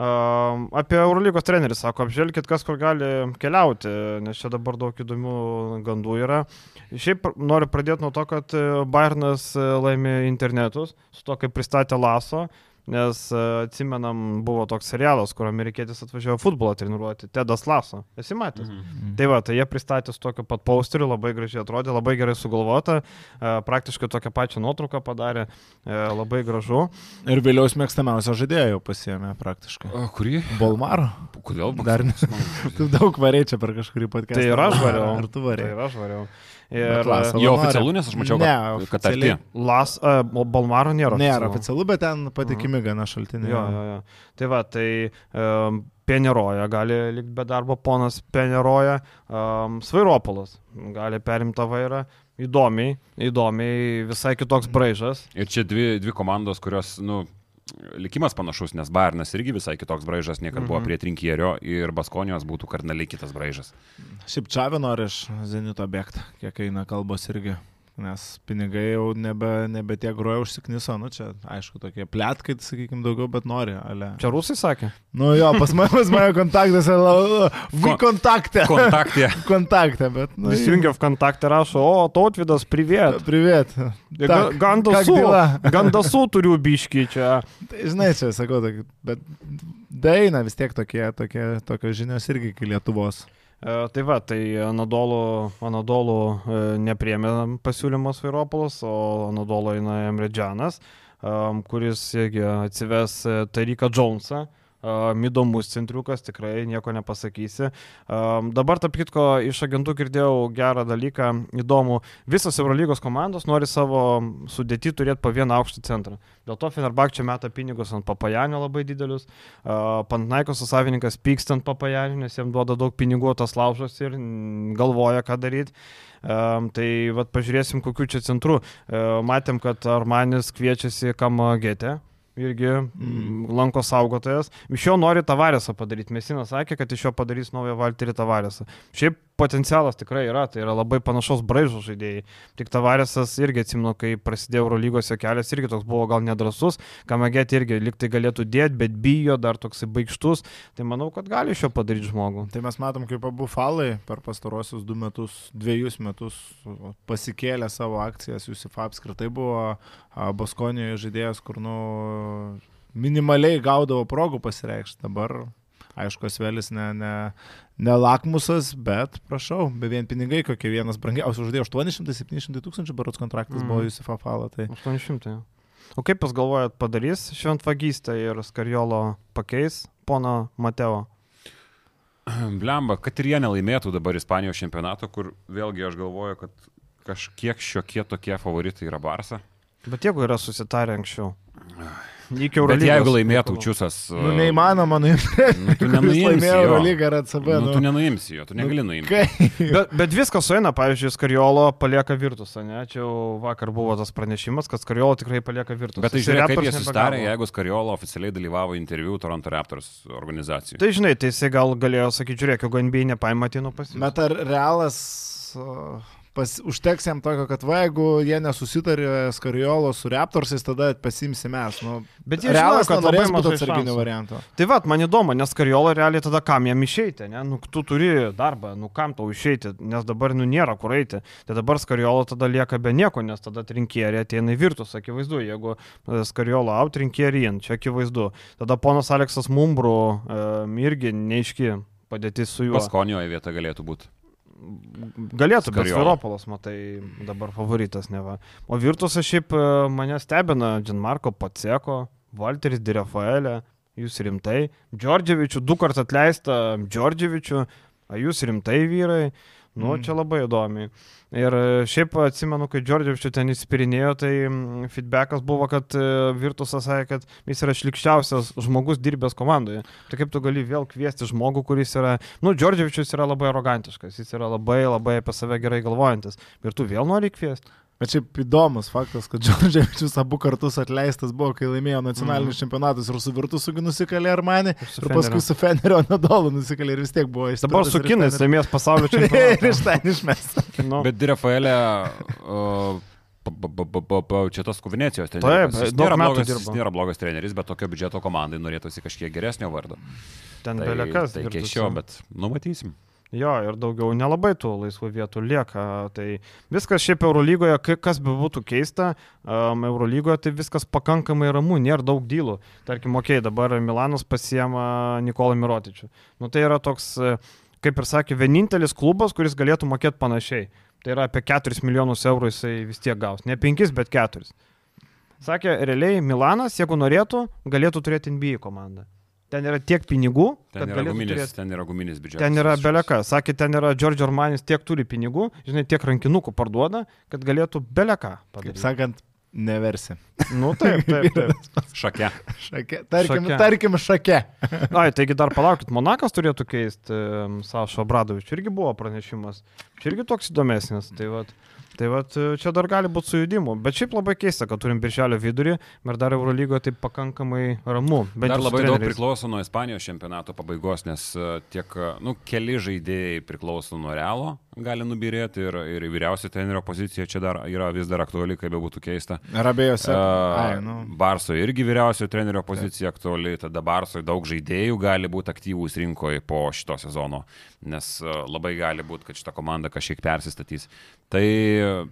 Um, apie Eurolygos trenerį sako, apžvelkit, kas kur gali keliauti, nes čia dabar daug įdomių gandų yra. Šiaip noriu pradėti nuo to, kad Bayernas e, laimė internetus, su to, kaip pristatė Laso, nes e, atsimenam, buvo toks serialas, kur amerikietis atvažiavo futbolą treniruoti, Tedas Laso. Esi matęs? Mhm. Tai va, tai jie pristatė su tokiu pat posteriu, labai gražiai atrodė, labai gerai sugalvota, e, praktiškai tokią pačią nuotrauką padarė, e, labai gražu. Ir vėliau mėgstamiausią žaidėją jau pasiemė praktiškai. O, kurį? Bolmaro. Kodėl? Dar ne. [laughs] Tu daug variai čia per kažkurį podcastą. Tai ir aš variau. Ar tu Tai variai? ir aš variau. Ir Jo nori. oficialu, nes aš mačiau, Ne, kad, kad arti. Las, uh, Balmaro nėra. Nėra oficialu. oficialu, bet ten patikimi gana šaltiniai. Jo, jo, jo. Tai va, tai um, Peneroja gali likti be darbo, ponas Peneroja, um, Svairopolas gali perimti tą vairą. Įdomiai, įdomiai, visai kitoks braižas. Ir čia dvi, dvi komandos, kurios, nu, likimas panašus, nes Barnas irgi visai kitoks braižas, niekad buvo Mhm. prie trinkierio ir Baskonijos būtų kardinaliai kitas braižas. Šiaip Čavė nori iš Zenito bėgti, kiek eina kalbos irgi. Nes pinigai jau nebe, nebe tie groja užsikniso, nu čia, aišku, tokie plėtkai, sakykime, daugiau, bet nori, ale. Čia rusai sakė? Nu jo, pas mane, pas mane kontaktas, vi kontaktė. Kontaktė. [laughs] kontaktė, bet. Nu, Įsijungia v kontaktą rašo, o tautvidas. Priviet. Ga- Gandasų, [laughs] gandasų turiu biški čia. Tai, žinai, čia sakau, bet daina vis tiek tokie, tokie, tokios žinios irgi iki Lietuvos. E, Tai va, tai Anadolų, Anadolų e, nepriemė pasiūlymas Vairopolas, o Anadolų eina Emredžianas, em, kuris irgi atsives e, Tariką Džonsą. Įdomus centriukas, tikrai nieko nepasakysi. Dabar, tarp kitko, iš agentų girdėjau gerą dalyką, įdomu, visos Eurolygos komandos nori savo sudėti turėti po vieną aukštą centrą. Dėl to Fenerbak čia meta pinigus ant papajanio labai didelius, Pantnaikos savininkas pyksta ant papajanio, nes jam duoda daug pinigų, tas laužas ir galvoja, ką daryti. Um, tai vad pažiūrėsim, kokiu čia centru. Uh, matėm, kad Armanis kviečiasi Kamagete, irgi mm. lanko saugotojas. Iš jo nori Tavarėsą padaryti. Mesina sakė, kad iš jo padarys naują Valterį Tavarėsą. Šiaip potencialas tikrai yra, tai yra labai panašaus braižo žaidėjai. Tik Tavarėsas irgi atsimenu, kai prasidėjo Eurolygos jo kelias, irgi toks buvo gal nedrasus, Kamagėti irgi liktai galėtų dėti, bet bijo, dar toksai baigštus. Tai manau, kad gali iš jo padaryti žmogų. Tai mes matom, kaip abu falai per pastarosius du metus, dviejus metus pasikėlė savo akcijas. Jusifa apskritai buvo Baskonijoje žaidėjas, kur nu, minimaliai gaudavo progų pasireikšti. Dabar, aišku, Svelis ne, ne, ne lakmusas, bet prašau, be vien pinigai, kokie vienas brangiausias žaidėjas, 800-700 tūkstančių barots kontraktas mm. buvo Jusifa falo. Tai 800. jo. O kaip jūs galvojat, padarys šventvagystę ir Skarjolo pakeis pono Mateo? Blemba, kad ir jie nelaimėtų dabar Ispanijos čempionato, kur vėlgi aš galvoju, kad kažkiek šiokie tokie favoritai yra Barsa. Bet jeigu yra susitarę anksčiau. Iki Bet Eurolygos. jeigu laimėtų Čiusas... nu, neįmanoma nuimti. Nu, tu nenuimsi laimėjo jo. Eurolygą ir ACB. Nu, tu nenuimsi jo, tu negali nuimti. Kai? Bet, bet viskas sueina, pavyzdžiui, Skarjolo palieka virtusą, ne? Čia jau vakar buvo tas pranešimas, kad Skarjolo tikrai palieka virtusą. Bet tai žiūrėk, kaip jie nepagavo. jeigu Skariolo oficialiai dalyvavo interviu Toronto Raptors organizacijai. Tai žinai, tai jisai gal galėjo sakyti, žiūrėk, jeigu NBA nepaimatino pas jį. Bet ar realas o, pas, užteks jam tokio, kad va, jeigu jie nesusitarė Skariolo su Raptorsais, tada pasimsi mes. Nu, Bet jie realas žino, kad labai mažai atsarginio šansų. varianto. Tai vad, man įdomu, nes Skarjola realiai tada kam jam išeiti, ne? Nu, tu turi darbą, nu kam tau išeiti, nes dabar nu nėra kur eiti. Tai dabar Skarjola tada lieka be nieko, nes tada trinkierė ateina į virtus, akivaizdu, jeigu e, Skarjola out, in, čia akivaizdu. Tada ponas Aleksas Mumbrų um, irgi neiški padėtis su juo. Paskonijoje vieta galėtų būti. Galėtų, Skarjola. Viropolas, matai, dabar favoritas neva. O virtusas šiaip e, mane stebina Džanmarko Paceko, Walteris Direfaelė, jūs rimtai. Džordževičių, du kartus atleista Džordževičių, a jūs rimtai vyrai. Nu, Mm. čia labai įdomi. Ir e, šiaip atsimenu, kai Džordževičių ten įspirinėjo, tai feedbackas buvo, kad e, Virtusas sakė, kad jis yra šlikščiausias žmogus dirbęs komandoje. Tai kaip tu gali vėl kviesti žmogų, kuris yra, nu, Džordževičius yra labai arogantiškas, jis yra labai labai apie save gerai galvojantis. Ir tu vėl nori kviesti. Bet šiaip įdomus faktas, kad Džordževičius abu kartus atleistas buvo, kai laimėjo nacionalinius mm. čempionatus ir su Virtusugi nusikalė Armani. Ir Ir paskui su Fenerio Nadolu nusikalė ir vis tiek buvo iš Dabar su kinais laimės pasaulio [laughs] Ir čempionatą. iš ten išmes. Nu, Bet Direfaelė, uh, čia tas Kuvinecijos Taip, treneris. Daug nėra, blogas, nėra blogas treneris, bet tokio biudžeto komandai norėtųsi kažkiek geresnio vardo. ten Tai, belekas. tai keiščiau, bet numatysim. Jo, ir daugiau nelabai tų laisvų vietų lieka. Tai viskas šiaip Eurolygoje, kas be būtų keista, um, Eurolygoje tai viskas pakankamai ramu, nėra daug dylų. Tarkim, okei, okay, dabar Milanas pasiema Nikolą Mirotičių. Nu tai yra toks, kaip ir sakė, vienintelis klubas, kuris galėtų mokėti panašiai. Tai yra apie 4 milijonus eurų jisai vis tiek gaus. Ne 5, bet 4. Sakė, realiai Milanas, jeigu norėtų, galėtų turėti NBA komandą. Ten yra tiek pinigų, Ten kad yra, galėtų guminis, turėti. ten yra guminis biudžetas. Ten yra beleka. Sakė, ten yra Giorgio Armanis tiek turi pinigų, žinai, tiek rankinukų parduoda, kad galėtų beleka Kaip padaryti. sakant, neversi. Nu taip, [laughs] taip, taip. Šake. Šake. Tarkim, Šake. tarkim šake. [laughs] Ai, taigi dar palaukit, Monakas turėtų keisti um, Sašo Bradovičių, irgi buvo pranešimas. Čia irgi toks įdomesnis. Tai vat, tai vat, e, čia dar gali būti sujudimu. Bet šiaip labai keista, kad turim birželio vidurį ir dar Eurolygoje taip pakankamai ramu. Dar labai daug treneriais. priklauso nuo Ispanijos čempionato pabaigos, nes e, tiek, e, nu, keli žaidėjai priklauso nuo Realo, gali nubirėti ir, ir vyriausio trenerio pozicija čia dar yra vis dar aktuali, kaip be būtų keista. Ir abiejose. Uh, nu. Barso irgi vyriausio trenerio pozicija aktuali, tada Barso daug žaidėjų gali būti aktyvūs rinkoje po šito sezono, nes uh, labai gali būti, kad šita komanda kažkiek persistatys. Tai,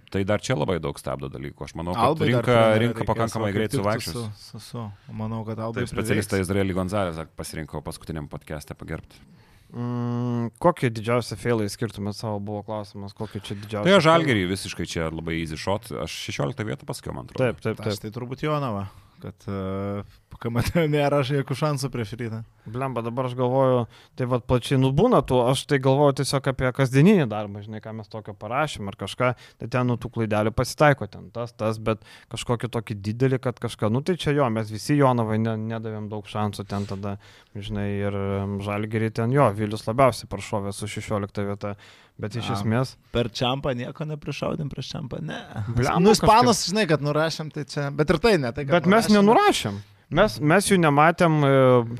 tai dar čia labai daug stabdo dalykų. Aš manau, kad Albai rinka, rinka pakankamai greit suvaikščios. Su, su, su. Manau, kad Albai. Taip, specialistą Izraelį Gonzalezą pasirinkau paskutiniam podcast'e pagerbti. Mm, kokį didžiausią failą įskirtumėt savo, buvo klausimas, kokį čia didžiausią. Tai žalgerį visiškai čia labai easy shot, aš 16 vietą pasakiau, man atrodo. Taip, taip, Aš taip. tai turbūt Jonava, kad uh, KMT [laughs] nėra jokių šansų prieš rytą. Blemba, dabar aš galvoju, tai vad plačiai nubūna tu, aš tai galvoju tiesiog apie kasdieninį darbą, žinai, ką mes tokio parašym ar kažką, tai ten nu tų klaidelių pasitaiko, ten tas, tas, bet kažkokį tokį didelį, kad kažką, nu tai čia jo, mes visi Jonavai ne, nedavėm daug šansų ten tada, žinai, ir žalgerį ten jo, Vilius labiausiai prašovė su 16 vieta, bet iš A. esmės, Per čiampą nieko neprišaudėm prieš čiampą, ne. Blemba, nu, ispanus, žinai, kad nurašėm, tai čia. Bet ir tai ne. Tai, kad bet mes nurašėm- nenurašėm. Mes, mes jų nematėm e,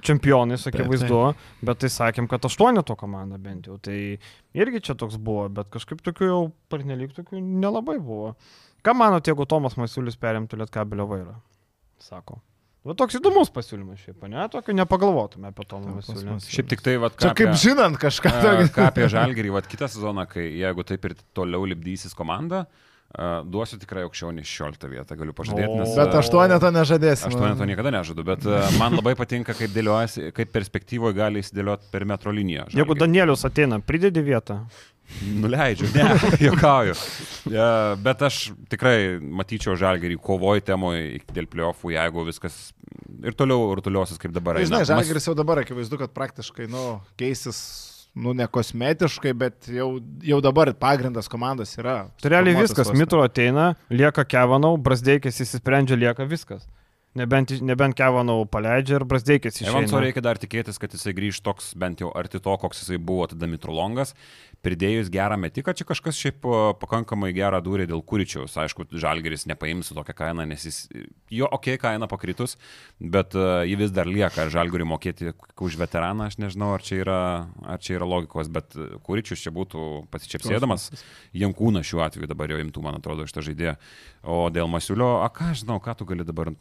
čempionais, akivaizdu, bet tai sakėm, kad aštuoneto komanda bent jau. Tai irgi čia toks buvo, bet kažkaip tokių jau pernelyg tokių nelabai buvo. Ką manote, jeigu Tomas Masiulis perimtų Lietkabelio vairą? Sako. Va toks įdomus pasiūlymas šiaip, ne? Tokio nepagalvotume apie Masiulį. Masiulis. Šiaip tik tai, va, Čia kaip žinant kažką. A, tokio. ką apie žalgerį, va, kitą sezoną, kai jeigu taip ir toliau lipdysis komanda, a, duosiu tikrai aukščiau nei 16 vietą, galiu pažadėti, nes... Bet a, aštuoneto nežadėsim. Aštuoneto niekada nežadu, bet a, man labai patinka, kaip kaip perspektyvoje gali įsidėlioti per metro liniją. Jeigu Žalgiris. Danielius ateina, pridedi vietą. Nuleidžiu, ne, [laughs] juokauju. Ja, bet aš tikrai matyčiau žalgerį kovoj temoje dėl pliofų, jeigu viskas ir toliau rutuliosis kaip dabar. Tai, eina. žinai, Žalgiris jau dabar akivaizdu, kad praktiškai, nu, keisis, nu, ne kosmetiškai, bet jau, jau dabar pagrindas komandos yra. Tai realiai viskas. Mitro ateina, lieka Kevanau, Brasdeikis įsisprendžia, lieka viskas. Nebent, nebent Kevanau paleidžia ir Brasdeikis Evanso išeina. reikia dar tikėtis, kad jisai grįž toks bent jau arti to, koks jisai buvo tada Mitrolongas. Pridėjus gerą metiką, čia kažkas šiaip pakankamai gerą dūrė dėl Kuričiaus. Aišku, Žalgeris nepaims su tokią kainą, nes jis, jo, okay, kaina pakritus, bet uh, ji vis dar lieka. Ar Žalgeriui mokėti už veteraną, aš nežinau, ar čia yra, ar čia yra logikos, bet e, Kuričius čia būtų pasičiapsėdamas. Jankūnas šiuo atveju dabar jau imtų, man atrodo, šitą žaidėją. O dėl Masiulio, a ką aš žinau, ką tu gali dabar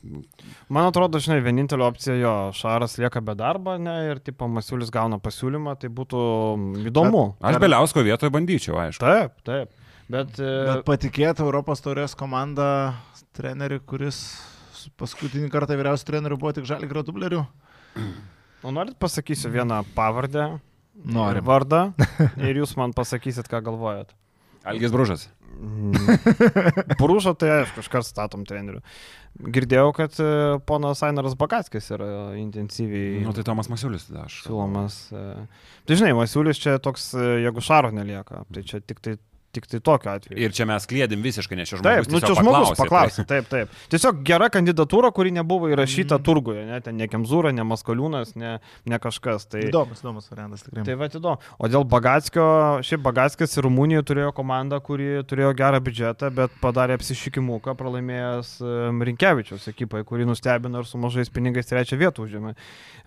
Man atrodo, žinai, vienintelė opcija jo, Šaras lieka be darbo, ne, ir tipo Masiulis gauna pasiūlymą, tai būtų įdomu. Aš Beliausko vietoje bandyčiau, aišku. Taip, taip. Bet, e, Bet patikėti Europos taurės komandą treneriui, kuris paskutinį kartą vyriausių trenerių buvo tik Žalgirio dublerių. o norit pasakysiu vieną pavardę, Norim. vardą [laughs] ir jūs man pasakysit, ką galvojat. Algis Bružas. [laughs] Prūšo tai aišku, iškart statom trenerių. Girdėjau, kad e, ponas Ainaras Bakatskis yra intensyviai Nu, tai Tomas Masiulis tada aš. siūlomas. e. Tai žinai, Masiulis čia toks, e, jeigu Šaro nelieka, tai čia tik tai, tik tai tokiu atveju. Ir čia mes klėdim visiškai, nes čia Taip, žmogus. nu čia tiesiog žmogus paklausė, paklausė, taip, taip. Tiesiog gera kandidatūra, kuri nebuvo įrašyta Mhm. turguje, ne, ten ne Kemzūra, ne Maskaliūnas, ne, ne kažkas. Tai, Įdomus, įdomus variantas tikrai. Tai va, įdomu. O dėl Bagatskio, šiaip Bagatskis ir Rumunijoje turėjo komandą, kuri turėjo gerą biudžetą, bet padarė apsišykimuką, pralaimėjęs em, Rinkevičiaus ekipai, kuri nustebino ir su mažais pinigais trečią vietą užėmė.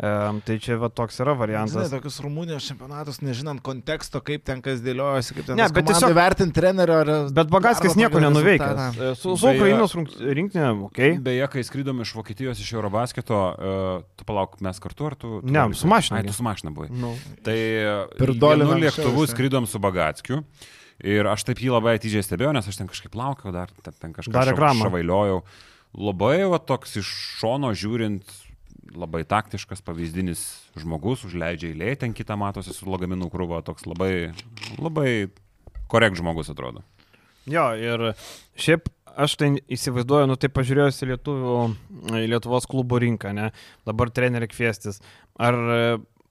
Um, tai čia va, toks yra Žinai, variantas. tokius Rumunijos čempionatus, nežinant konteksto, kaip ten kas dėliojasi, kaip ten Ne, bet tiesiog- vertinti trenerio ar... Bet Bagatskis nieko. E, Su, su Beje- Ukrainos rinktinė, okei. Okay. Beje, kai skrydom iš Vokietijos, iš Eurobasketo, uh, tu palauk, mes kartu ar tu? tu Ne, su mašina Ai, tu su mašina buvai. Nu. Tai Per lėktuvu anksčiau, skrydom su Bagatskiu. Ir aš taip jį labai atidžiai stebėjau, nes aš ten kažkaip laukiau, dar ten, kažką gramą. šavailiojau. Labai va, toks iš šono žiūrint, labai taktiškas, pavyzdinis žmogus, užleidžia eilė, ten kitą matosi su lagaminų krūva, toks labai, labai korekt žmogus atrodo. Jo, ir šiaip aš tai įsivaizduoju, nu tai pažiūrėjus į, Lietuvių, į Lietuvos klubų rinką, ne, dabar trenerių kviestis. Ar e,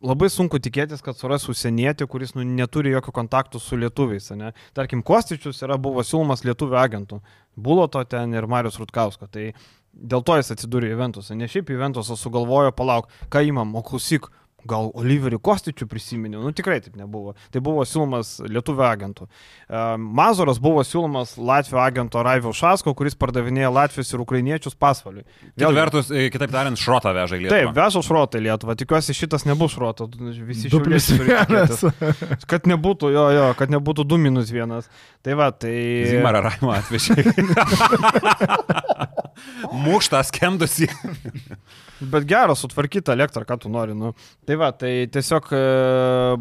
labai sunku tikėtis, kad suras užsienietį, kuris nu, neturi jokių kontaktų su lietuviais, ne? Tarkim, Kostičius yra buvo siūlomas lietuvių agentų. Buvo to ten ir Marius Rutkausko. Tai Dėl to jis atsidūrė Juventusą. Ne šiaip Juventusas sugalvojo, palauk, ką įmam, o klausyk, gal Oliverį Kostičių prisiminiau, nu tikrai taip nebuvo. Tai buvo siūlomas lietuvių agentų. E, Mazoras buvo siūlomas Latvijos agento Raivio Šasko, kuris pardavinėja Latvijos ir ukrainiečius pasvaliui. Kita vertus, e, kitaip tariant, šrotą veža į Lietuvą. Taip, veža šrotą į Lietuvą. Tikiuosi, šitas nebus. Visi šiauliečiai turi vienas. tikėtis. Kad nebūtų, jo, jo, kad nebūtų 2 minus 1. Tai va, tai... Zimarą Raimą atvežė. [laughs] Mūštą skendusi. Bet geras, sutvarkyta elektra, ką tu nori. Nu. Tai va, tai tiesiog e,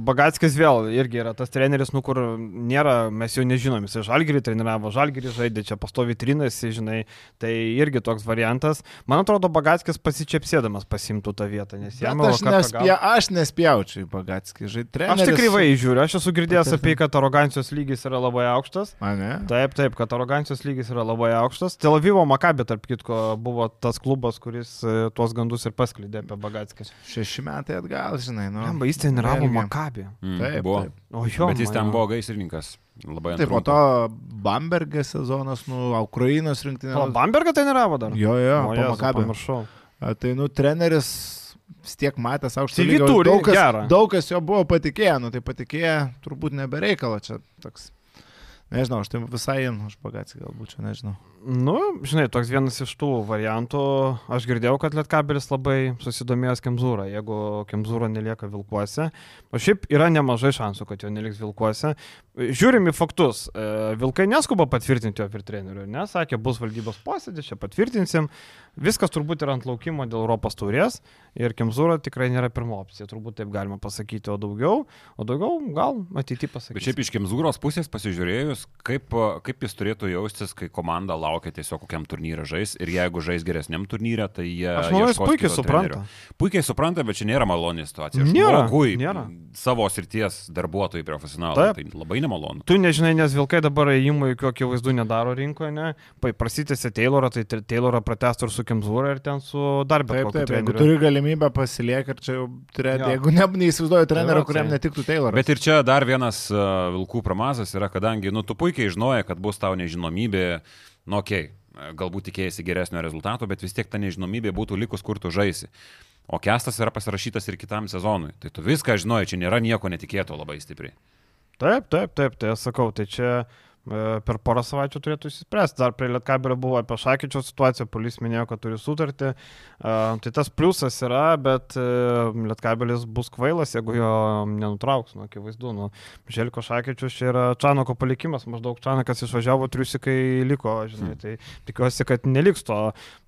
Bagatskis vėl irgi yra tas treneris, nu kur nėra, mes jo nežinom, jis žalgirį treniravo, žalgirį žaidė, čia pastovi trinasi, žinai, tai irgi toks variantas. Man atrodo, Bagatskis pasičiapsėdamas pasimtų tą vietą, nes jam aš, nespė, aš nespjaučiau į Bagatskį. Žai, Aš treneris- tik kryvai žiūriu, aš esu girdėjęs apie, tai, kad arogancijos lygis yra labai aukštas. Ane? Taip, taip, kad arogancijos lygis yra labai aukštas. Tel Avivo Makabė, tarp kitko, buvo tas klubas, kuris e, tuos gandus ir pasklydė apie Bagatskį. Šeši metai atgal, žinai. Nu, Jamba, jis treniravo. Makabė. Mm, Taip, buvo. taip. O jo, Bet jis ten man- buvo gaisrininkas. Labai Taip, po to. Bambergė sezonas, nu, Ukrainos rinktinė. O, Bambergą treniravo dar? Jo, jo, o, po Makabio. pamiršau. Tai, nu, treneris vis tiek matęs aukštą lygį. turi Daug kas, gerą. daug kas jo buvo patikėję, nu, tai patikėję turbūt nebereikalo čia toks. Nežinau, aš tai visai, aš pagatsiu galbūt čia, nežinau. Nu, žinai, toks vienas iš tų variantų. Aš girdėjau, kad Lietkabelis labai susidomėjęs Kemzūrą, jeigu Kemzūra nelieka Vilkuose. O šiaip yra nemažai šansų, kad jo neliks Vilkuose. Žiūrim į faktus. E, Vilkai neskuba patvirtinti jo ir trenerių, nes sakė, bus valdybos posėdis, čia patvirtinsim. Viskas turbūt yra ant laukimo dėl Europos taurės ir Kemzūra tikrai nėra pirmo opcija, turbūt taip galima pasakyti, o daugiau, o daugiau gal ateityje pasakyti. Bet šiaip iš Kemzūros pusės pasižiūrėjus, kaip, kaip jis turėtų jaustis, kai komanda laukia tiesiog kokiam turnyrą žais ir jeigu žais geresniam turnyrė, tai jie... Aš manau, jis puikiai supranta. trenerio. Puikiai supranta, bet čia nėra maloni situacija. Nėra, Žmogui, nėra. Savo srities darbuotojai profesionalai. Taip. Tai labai nemalonu. Tu nežinai, nes Vilkai dabar įimų jokių akivaizdų nedaro rinkoje, ne? Prasitėsi Taylorą, tai Taylorą pratestų ir su Kemzūra ir ten su dar bet Taip, taip, jeigu turi galimybę pasiliekti ir čia jau turėti, Jo. jeigu ne, neįsivaizduoju trenerio, kuriam tai- netiktų Tayloras. Bet ir čia dar vienas uh, vilkų pramazas yra, kadangi, nu, tu puikiai žinojai, kad bus tau nežinomybė, nu, okei, okay, galbūt tikėjai geresnio rezultato, bet vis tiek ta nežinomybė būtų likus, kur tu žaisi. O kestas yra pasirašytas ir kitam sezonui. Tai tu viską žinojai, čia nėra nieko netikėto labai stipriai. Taip, taip, taip, tai aš sakau, tai čia e, per porą savaičių turėtų įsispręsti. Dar prie Lietkabelio buvo apie Šakyčio situaciją, polis minėjo, kad turi sutartį. Uh, tai tas pliusas yra, bet uh, Lietkabelis bus kvailas, jeigu jo nenutrauks, nu, akivaizdu. Nu, Želko Šakyčius čia yra Čanoko palikimas, maždaug Čanakas išvažiavo, triusikai liko, žinai, tai tikiuosi, kad neliks to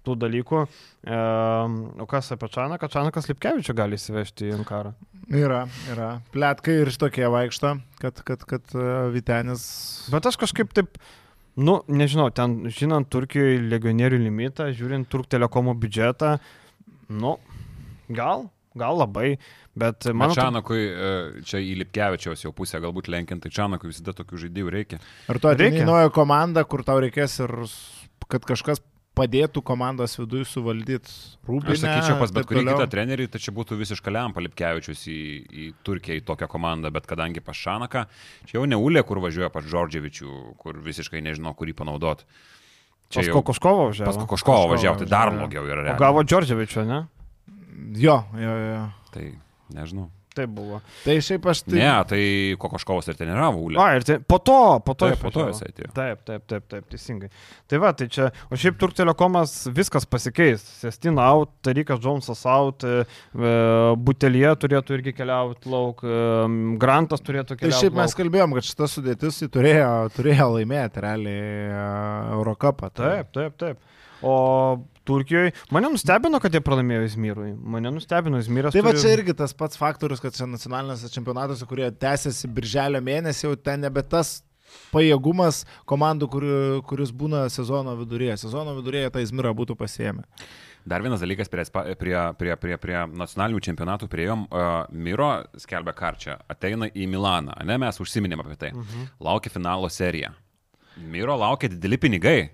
tų dalykų. Uh, o kas apie Čanaką? Čanakas Lipkevičių gali įsivežti į Ankarą. Yra, yra. Pletkai ir šitokie vaikšto, kad, kad, kad e, Vitenis. Bet aš kažkaip taip, nu, nežinau, ten, žinant Turkijoje legionierių limitą, žiūrint Turk telekomo biudžetą, nu, gal, gal labai, bet man Čanakui, e, čia į Lipkevičiaus jau pusę galbūt lenkiant, tai Čanakui visada tokių žaidėjų reikia. Ar tu Reikia. į naują komandą, kur tau reikės ir kad kažkas padėtų komandos viduje suvaldyti rūpinę. Aš sakyčiau, pas bet kurį kitą trenerį, tai čia būtų visiškai lempa Lipkevičius į, į Turkiją, į tokią komandą, bet kadangi pas Šanaką, čia jau ne Ulė, kur važiuoja pas Džordževičių, kur visiškai nežino, kurį panaudoti. pas Kokoškovo važiavo. Pas Kokoškovo važiavo, tai dar blogiau yra. Gavo Džordževičio, ne? Jo, jo, jo. Tai nežinau. Tai buvo. Tai šiaip aš tai... Ne, tai Kokoškovas ir treniravo Ulę. A, ir tai, po to, po to. Taip, po to jis atėjo. Taip, taip, taip, taip, teisingai. Tai va, tai čia, o šiaip Turk telekomas viskas pasikeis. Sestina out, Tarikas Džonsas out, e, e, Butelėje turėtų irgi keliauti lauk, e, Grantas turėtų Tai keliauti. šiaip mes kalbėjom, kad šita sudėtis turėjo, turėjo laimėti realiai e, Eurocapą. tai- Taip, taip, taip. O Turkijoje, mane nustebino, kad jie pralaimėjo Izmyrui. Mane nustebino Izmyras. Tai va turi- čia irgi tas pats faktorius, kad čia nacionalinėse čempionatuose, kurie tęsiasi birželio mėnesį, jau ten nebe tas pajėgumas komandų, kur, kuris būna sezono viduryje. Sezono viduryje tą Izmirą būtų pasiemę. Dar vienas dalykas prie, prie, prie, prie, prie nacionalinių čempionatų prieėjom. Uh, Miro skelbia karčią, ateina į Milaną, ne mes užsiminėm apie tai. Uh -huh. Laukia finalo serija. Miro laukia dideli pinigai.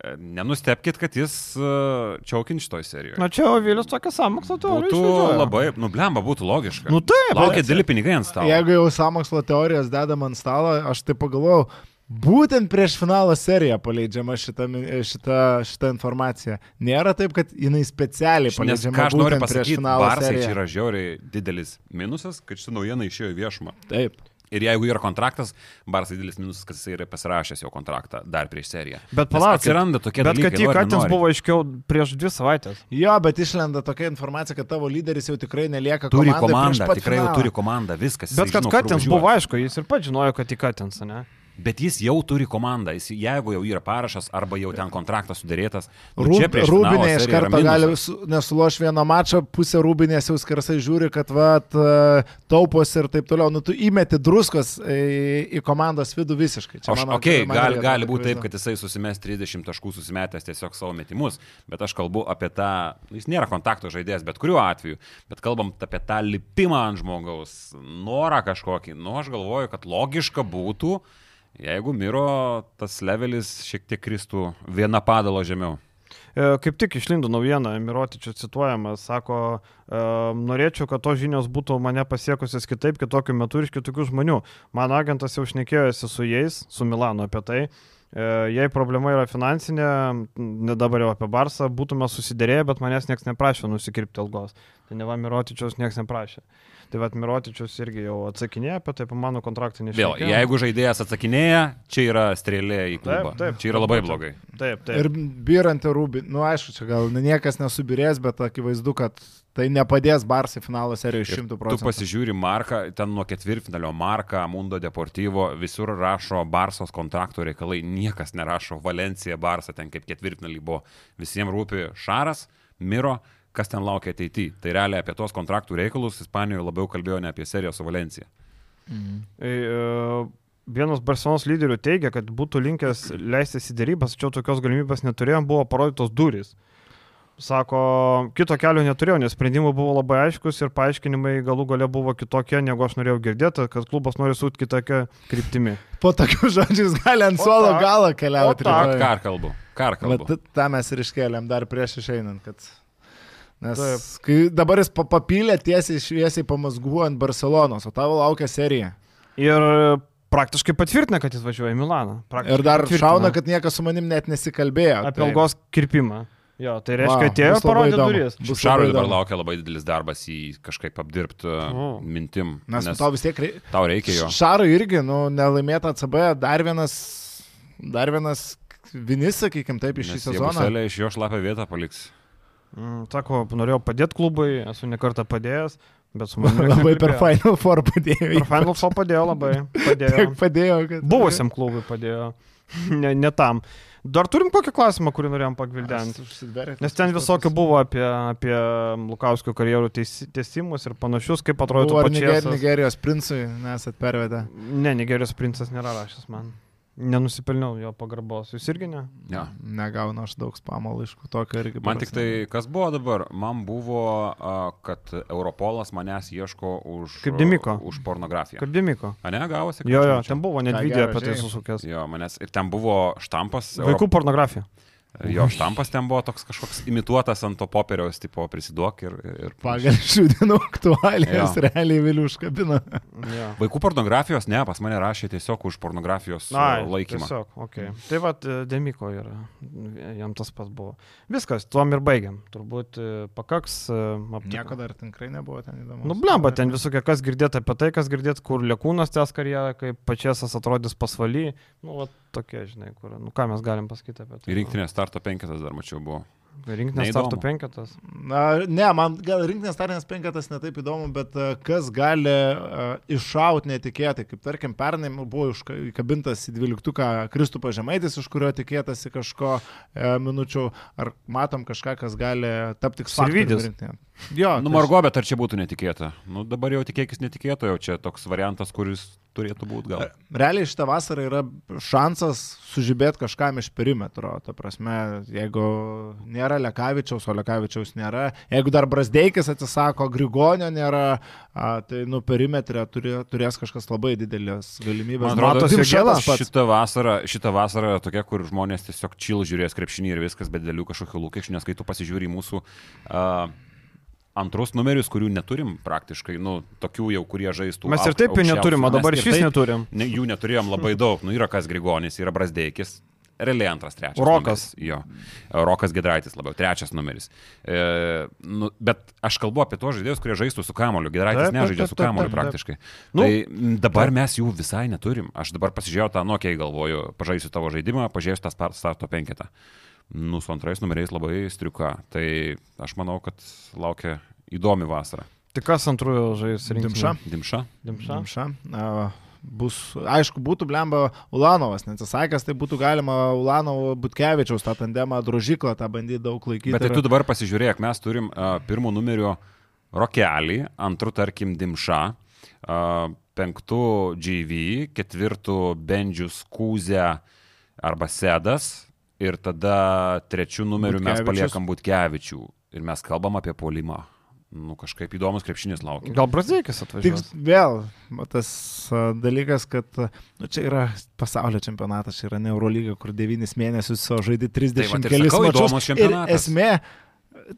E, Nenustepkit, kad jis uh, čiaukins šitoj serijoje. Na čia Ovilius tokia sąmokslo teorija. Būtų labai, nu blemba, būtų logiška. Nu taip, Laukia dideli pinigai ant stalo. Jeigu jau samokslo teorijas dedam ant stalo, aš tai pagalvojau, Būtent prieš finalo seriją paleidžiama šita, mi- šita, šita informacija. Nėra taip, kad jinai specialiai Nes paleidžiama ką aš noriu būtent prieš pasakyti, finalo Barsai čia seriją. yra žiauriai didelis minusas, kad šitą naujieną išėjo viešumą. Taip. Ir jeigu yra kontraktas, Barsai didelis minusas, kad jis yra pasirašęs jau kontraktą dar prieš seriją. Bet palauk, atsiranda tokie Bet dalykai. kad nori, įkatins nenori. buvo aiškiau prieš dvi savaitės. Jo, bet išlenda tokia informacija, kad tavo lyderis jau tikrai nelieka Turi komandai prieš komandą, tikrai jau turi komandą, viskas. Bet kad Katins buvo aišku, jis ir pats žinojo, kad įkatins, ne? Bet jis jau turi komandą, jis, jeigu jau yra parašas arba jau ten kontraktas sudėrėtas. nu, Rūb, rūbinė iš karto gali nesuloš vieną mačą, pusė rūbinės jau skersai žiūri, kad vat, e, taupos ir taip toliau. Nu, tu įmeti druskos į, į komandos vidų visiškai. Čia Aš, mano- okay, mano gali, gali būti taip, kad jisai susimes 30 taškų susimetęs tiesiog savo metimus, bet aš kalbu apie tą, nu, jis nėra kontakto žaidėjas, bet kuriuo atveju, bet kalbam apie tą lipimą ant žmogaus, norą kažkokį. Nu, aš galvoju, kad logiška būtų, jeigu Miro tas levelis šiek tiek kristų viena padalo žemiau. E, Kaip tik išlindo naujiena, Mirotičių cituojamas, sako, e, norėčiau, kad tos žinios būtų mane pasiekusios kitaip, kitokiu metu ir iš kitokių žmonių. Mano agentas jau šnekėjosi su jais, su Milanu apie tai. E, Jei problema yra finansinė, ne dabar jau apie Barsą, būtume susidėrėję, bet manęs niekas neprašė nusikirpti algos. Tai ne va Mirotičiaus niekas neprašė. Tai va Mirotičius irgi jau atsakinėjo apie tai, mano kontraktą Vėl, nežinau. jeigu žaidėjas atsakinėja, čia yra strėlė į klubą. Taip, taip. čia yra labai blogai. Taip, taip. Ir byrantį rūbį, nu aišku, čia gal niekas nesubirės, bet akivaizdu, kad tai nepadės Barsai finalo serijoje Ir 100 Tu procentų. pasižiūri Marką, ten nuo ketvirtfinalio Marką, Mundo Deportivo, visur rašo Barsos kontrakto reikalai, niekas nerašo Valencija, Barsa, ten kaip ketvirtfinalį buvo. Visiems rūpi Šaras, Miro, kas ten laukia ateityje. Tai realiai apie tos kontraktų reikalus Ispanijoje labiau kalbėjo ne apie seriją su Valencija. E, Vienas Barcelonos lyderių teigia, kad būtų linkęs leistis į dėrybas, tačiau tokios galimybės neturėjom, buvo parodytos durys. Sako, kito kelio neturėjau, nes sprendimai buvo labai aiškus ir paaiškinimai galų gale buvo kitokie, negu aš norėjau girdėti, kad klubas nori sūt kitokią kryptimį. Po tokių žodžių jis gali ant suolo galą keliauti. Ką kalbu? Ką kalbu? Vat tą mes ir iškėlėm dar prieš išeinant, kad... Nes Taip. kai dabar jis pa- papylė tiesiai šviesiai pamazgu ant Barcelonos, o tavo laukia serija. Ir praktiškai patvirtina, kad jis važiuoja į Milaną. Praktiškai Ir dar patvirtina. šauna, kad niekas su manim net nesikalbėjo. Apie algos kirpimą. Jo, tai reiškia, Va, atėjo parodė duris. Bus Šarui labai dabar laukia labai didelis darbas į kažkaip apdirbti O. mintim. Nes, Nes tau vis tiek reikia. tau reikia jo. Šarui irgi, nu, nelaimėta CB, dar vienas, dar vienas vinis, sakykime, taip, iš šį sezoną. Buselė iš jo šlapę vietą paliks. Mm, Sako, norėjau padėti klubui, esu nekartą padėjęs, bet su [laughs] manimi. Labai per. Final Four padėjo. Per Final Four padėjo labai. Padėjo. [laughs] Padėjo, kad... Buvusiam klubui padėjo. Ne, ne tam. Dar turim kokį klausimą, kurį norėjom pagvildenti. Nes ten visokių buvo apie, apie Lukauskio karjerų tęsimus ir panašius, kaip atrodo pačias. Nigerijos princui, nesat pervedę. Ne, Nigerijos princas nėra rašęs man. Nenusipelniau jo pagarbos. Jūs irgi ne? Ja. Negaunu aš daug spamo laiškų, tokio irgi. Man tik tai, kas buvo dabar, man buvo, a, kad Europolas manęs ieško už, Kaip Dimiko. už pornografiją. Kaip Dimiko. A ne, gavosi? kad Jo, jo, ten buvo net video apie tai susukęs. Jo, manęs ir ten buvo štampas. Vaikų pornografija. Jo štampas ten buvo toks kažkoks imituotas ant to popieriaus, tipo prisiduok ir... ir Pagal šių dienų aktualijas Jo. realiai vėliau užkabino. Jo. Vaikų pornografijos, ne, pas mane rašė tiesiog už pornografijos a, Ai, laikymą. Tiesiog, okay. Tai va, Demiko yra, jam tas pats buvo. Viskas, tuom ir baigiam. Turbūt e, pakaks e, aptikti. Nieko dar tikrai nebuvo ten įdomu. Nu, blemba, ten visokie, kas girdėt apie tai, kas girdėt, kur lėkūnas tęs karjerą, kaip pačiasas atrodys pasvaly. Nu, va, tokie, žinai, kur, nu, ką mes galim pasakyti apie tai. Ir rinktinės starto penketas dar mačiau buvo. Rinktinės startų penketas. Na, ne, man gal rinktinės tarinės penketas netaip įdomu, bet uh, kas gali uh, iššauti netikėtai, kaip tarkim pernai buvo įkabintas į dvyliktuką Kristupas Žemaitis, iš kurio tikėtasi kažko uh, minučių, ar matom kažką, kas gali tapti Sirvydis. Jo, Nu, tai Margo, bet ar čia būtų netikėta? Nu, dabar jau tikėkis netikėto, jau čia toks variantas, kuris turėtų būti gal. Realiai šitą vasarą yra šansas sužibėti kažkam iš perimetro. Ta prasme, jeigu nėra Lekavičiaus, o Lekavičiaus nėra, jeigu dar Brasdeikis atsisako, Grigonio nėra, a, tai nu perimetre turi, turės kažkas labai didelės galimybės. Man atrodo, pats. Šitą vasarą, šitą vasarą yra tokia, kur žmonės tiesiog čil žiūrės krepšinį ir viskas, bet dėlių kažkokių lūkesčių, nes kai tu pasižiūri į mūsų uh, antrus numerius, kurių neturim praktiškai, nu, tokių jau, kurie žaistų. Mes ir taip jų neturim, o dabar iš vis neturim. Ne, jų neturėjom labai daug. Nu, yra kas Grigonis, yra Brasdeikis. Realiai antras, trečias. Rokas. Numeris. Jo. Rokas Gedraitis labiau, trečias numeris. E, nu, bet aš kalbu apie tos žaidėjus, kurie žaistų su kamoliu. Gedraitis Taip, taip, nežaidžia taip, su taip, kamoliu taip, taip. praktiškai. Nu, tai dabar mes jų visai neturim. Aš dabar pasižiūrėjau tą nokiai, galvoju, pažaisiu tavo žaidimą, pažiūrėsiu tą star- starto penketą. Nu, su antrais numeriais labai striuka. Tai aš manau, kad laukia įdomi vasara. Tik kas antrųjų žais rinkti? Dimša. Dimša. Dimša. Dimša. A, Bus, aišku, būtų blemba Ulanovas, neatsisakęs, tai būtų galima Ulanovo Butkevičiaus tą tandemą drožiklą, tą bandyti daug laikyti. Bet tai tu dabar pasižiūrėk, mes turim uh, pirmų numerių Rokelį, antrų, tarkim, Dimša, uh, penktų GV, ketvirtų Bendžius Kūzę arba Sedas ir tada trečių numerių mes paliekam Butkevičių ir mes kalbam apie polimą. Nu, kažkaip įdomus krepšinis laukia. Gal Tik atvažiuos? vėl va, tas dalykas, kad nu, čia yra pasaulio čempionatas, čia yra ne Eurolyga, kur 9 mėnesius žaidži 30 Tai vat ir kelis sakau, įdomus Ir čempionatas. esmė,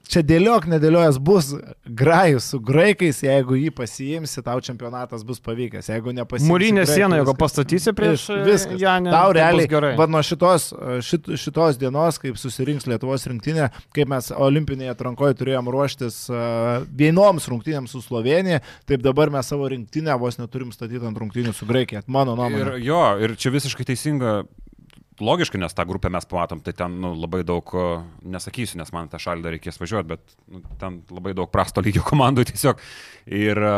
čia dėliok, nedėliojas bus grajus su graikais, jeigu jį pasiimsi, tau čempionatas bus pavykęs. Jeigu nepasiimsi. Mūrinė siena, jeigu pastatysi prieš Vis- viskas. Janę, Tau tai bus realiai, gerai. va nuo šitos, šit, šitos dienos, kaip susirinks Lietuvos rinktinė, kaip mes olimpinėje atrankoje turėjom ruoštis uh, vienoms rungtynėms su Slovenija, taip dabar mes savo rinktinę vos neturim statyti ant rungtynių su Graikija, mano Ir nuomonė. jo, ir čia visiškai teisinga. Logiškai, nes tą grupę mes pamatom, tai ten nu, labai daug, o, nesakysiu, nes man tą šalį dar reikės važiuoti, bet nu, ten labai daug prasto [laughs] lygio komandų tiesiog. Ir a,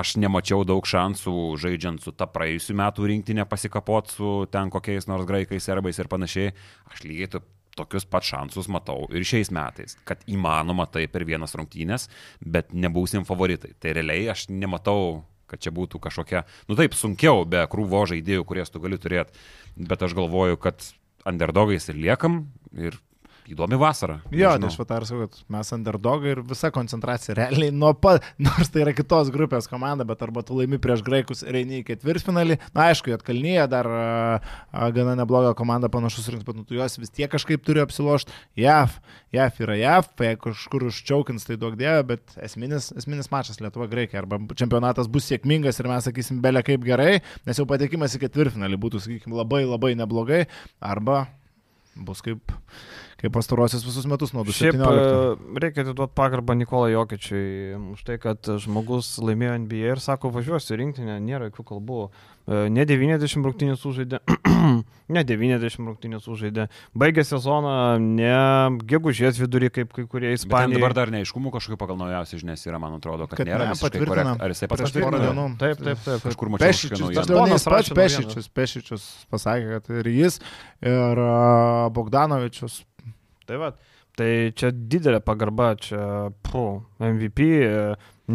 aš nemačiau daug šansų žaidžiant su ta praėjusiu metu rinktinė pasikapot su ten kokiais nors graikais, serbais ir panašiai. Aš lygiai taip tokius pat šansus matau ir šiais metais, kad įmanoma tai per vienas rungtynės, bet nebūsim favoritai. Tai realiai aš nematau kad čia būtų kažkokia, nu taip, sunkiau be krūvo žaidėjų, kurias tu gali turėti, bet aš galvoju, kad underdogais ir liekam ir įdomi vasara. Jo, tai aš patarsiu, kad mes underdogai ir visa koncentracija realiai nuo pat, [laughs] nors tai yra kitos grupės komanda, bet arba tu laimi prieš graikus ir eini į ketvirtfinalį. Na, aišku, Atkalnyje dar a, a, gana nebloga komanda panašus rinks, bet nu, tu juos vis tiek kažkaip turi apsilošti. JAV, JAV yra JAV, jeigu kažkur užčiaukins, tai daug dėja, bet esminis, esminis mačas Lietuva-Graikija. Arba čempionatas bus sėkmingas ir mes sakysim, belė kaip gerai, nes jau patekimas į ketvirtfinalį būtų, sakykim, labai labai neblogai, arba bus kaip, kaip pastarosius visus metus nuo Šiaip 2017. e, reikia atiduoti pagarbą Nikolai Jokičiui už tai, kad žmogus laimėjo NBA ir sako, važiuosiu rinktinę, nėra jokių kalbų. E, Ne 90 rungtynės sužaidė, [clears throat] ne 90 rungtynės sužaidė. Baigė sezoną ne gegužės vidurį, kaip kai kurie ispanai. dabar dar neaiškumų kažkokiu pagal naujausias žinias yra, man atrodo, kad, Kad nėra ne, patvirtina. Ar jisai pats patvirtino? dienų. Taip, taip, taip. Kažkur mačiau Pešičius, jis Ponas pats Pešičius, Pešičius pasakė, kad ir jis, ir a, Bogdanovičius. Tai va, tai čia didelė pagarba, čia, pu, MVP, e,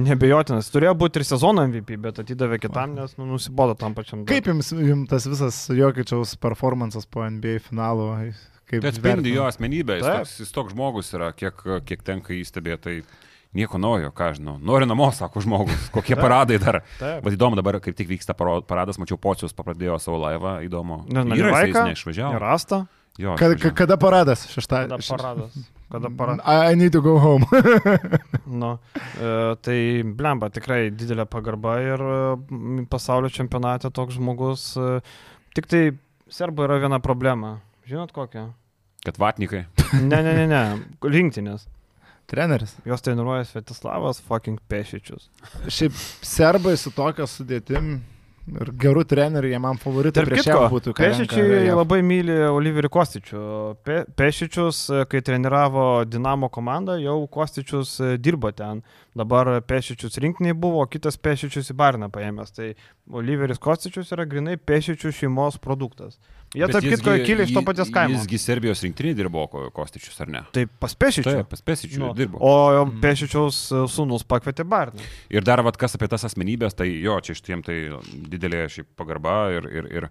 nebejotinas. Turėjo būti ir sezono MVP, bet atidavė kitam, nes nu, nusibodo tam pačiam. Kaip jums, jums tas visas Jokičiaus performances po NBA finalo? Kaip Tai atspindi vertinat? jo asmenybę, jis toks, jis toks žmogus yra, kiek, kiek tenka įstebėti, tai nieko naujo, ką žinau. Nori namo, sako žmogus, [laughs] kokie paradai dar. Bet įdomu dabar, kaip tik vyksta paradas, mačiau Pocius pradėjo savo laivą, įdomu. Ne, na, Yra, jis Nalivaika, neišvažiavo. Jo, Kad, išvažiavo. kada paradas? kada Šeštadienį. paradas. Kada paradas. I, need to go home. [laughs] Nu, e, tai blemba, tikrai didelė pagarba ir e, pasaulio čempionate toks žmogus. E, tik tai serbai yra viena problema. Žinot kokią? Kad vatnikai. [laughs] Ne, ne, ne, ne. Rinktinės. Treneris. Jos treniruoja Svetislavas fucking Pešičius. Šiaip serbai su tokia sudėtim ir gerų trenerių, jie man favoritai prieš ją būtų. JAV. labai myli Oliverį Kostičių. Pe, Pešičius, e, kai treniravo Dinamo komandą, jau Kostičius e, dirbo ten. Dabar Pešičius rinkiniai buvo, kitas Pešičius į Barną paėmęs. Tai Oliveris Kostičius yra grinai Pešičių šeimos produktas. Jie tarp kitko kilę iš to paties kaimo. Jisgi Serbijos rinktinį dirbo Ko- Kostičius, ar ne? Tai pas Pešičių. Taip, pas Pesičių Nu, dirbo. O Mm. Pešičiaus e, sūnus pakvietė Barną. Ir dar vad kas apie tas asmenybės, tai jo, čia šitiem tai didelė šiaip pagarba ir, ir, ir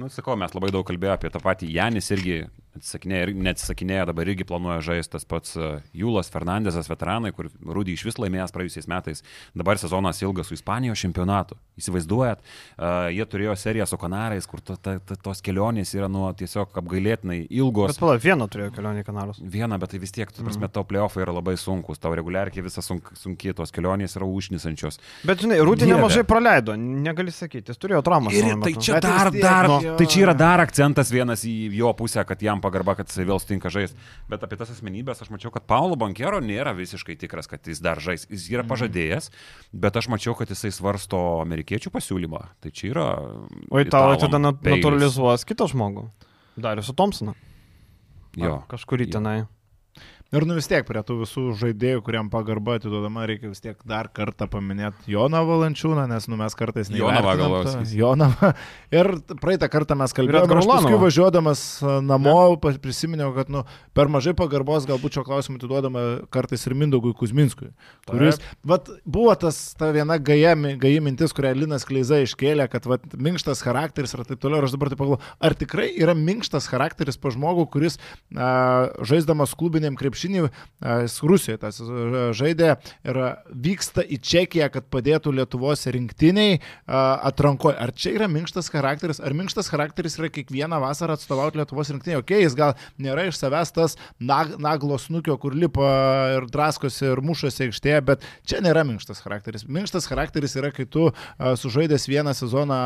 nu, sakau, mes labai daug kalbėjome apie tą patį Janis irgi Atsisakinėja, ir- neatsisakinėja, dabar irgi planuoja žaisti tas pats e, Jūlas Fernandezas, veteranai, kur Rūdį iš vis laimėjęs praėjusiais metais. Dabar sezonas ilgas su Ispanijos čempionatu. Įsivaizduojat, uh, jie turėjo seriją su Kanarais, kur to, ta, ta, tos kelionės yra nuo tiesiog apgailėtinai ilgos. Bet pala, vieną turėjo kelionį į kanalus. Viena, bet tai vis tiek, tu Mhm. prasme, tau playoffai yra labai sunkus, tau reguliarkiai visas sunk, sunkiai, tos kelionės yra užnisančios. Bet žinai, Rūdį nemažai praleido, negali sakyti, jis turėjo traumą. Ir tai čia dar, dar, jo. tai čia yra dar akcentas vienas į jo pusę, kad jam pagarba, kad jisai vėl stinka žaisti. Bet apie tas asmenybės aš mačiau, kad Paulo Bankero nėra visiškai tikras, kad jis dar žais. Jis Mhm. yra pažadėjęs, bet aš mačiau, kad jisai svarsto amerikiečių pasiūlymą. Tai čia yra... O italam tada natūralizuos kitą žmogų. Darius Thompsoną. Jo. Ar Kažkurį Jo. tenai. Ir nu vis tiek prie tų visų žaidėjų, kuriam pagarba atiduodama, reikia vis tiek dar kartą paminėti Joną Valančiūną, nes nu, mes kartais galvojau, to. sakysi. Jonavą. Ir praeitą kartą mes kalbėjome, Edgarą aš paskui važiuodamas a, namo pa- prisiminiau, kad nu, per mažai pagarbos galbūt šio klausimu atiduodama kartais ir Mindaugui Kuzminskui, kuris, vat, buvo tas ta viena gaja, gaji mintis, kurią Linas Kleiza iškėlė, kad vat, minkštas charakteris ir taip toliau. Ir aš dabar taip pagalvoju, ar tikrai yra minkštas charakteris pa žmogų, kuris a, žaisdamas klubiniam krepšinį jis Rusijoje tas a, žaidė ir vyksta į Čekiją, kad padėtų Lietuvos rinktiniai a, atrankoje. Ar čia yra minkštas charakteris, ar minkštas charakteris yra kiekvieną vasarą atstovauti Lietuvos rinktiniai? Ok, jis gal nėra iš savęs tas nag, naglo snukio, kur lipa ir draskosi ir mušosi aikštėje, bet čia nėra minkštas charakteris. Minkštas charakteris yra, kai tu sužaidęs vieną sezoną,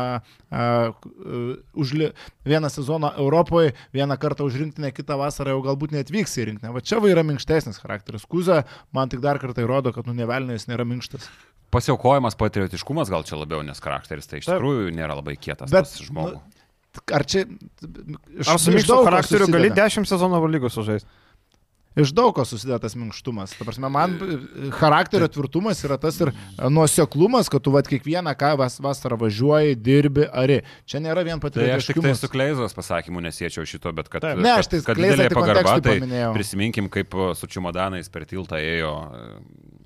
užli, vieną sezoną Europoje, vieną kartą už rinktinę, kitą vasarą jau galbūt net vyks į rinktinę. Va čia va yra minkštesnis charakteris. Kuza man tik dar kartą įrodo, kad nu nevelnės nėra minkštas. Pasiaukojimas, patriotiškumas gal čia labiau, nes charakteris tai iš Taip. tikrųjų nėra labai kietas Bet, tas žmogų. Ar čia... Iš, Ar su minkštu charakteriu gali susideda. 10 sezono lygos sužaisti? Iš daug ko susideda tas minkštumas. Ta prasme, man e, charakterio tvirtumas yra tas ir e, nuoseklumas, kad tu vat kiekvieną ką vas, vasarą važiuoji, dirbi, ari. Čia nėra vien Tai aš tik tai su Kleizos pasakymu nesiečiau šito, bet kad, Taip. Ne, aš tai kad, didelė tik pagarba, tai prisiminkim, kaip su Čiumodanais per tiltą ėjo, uh,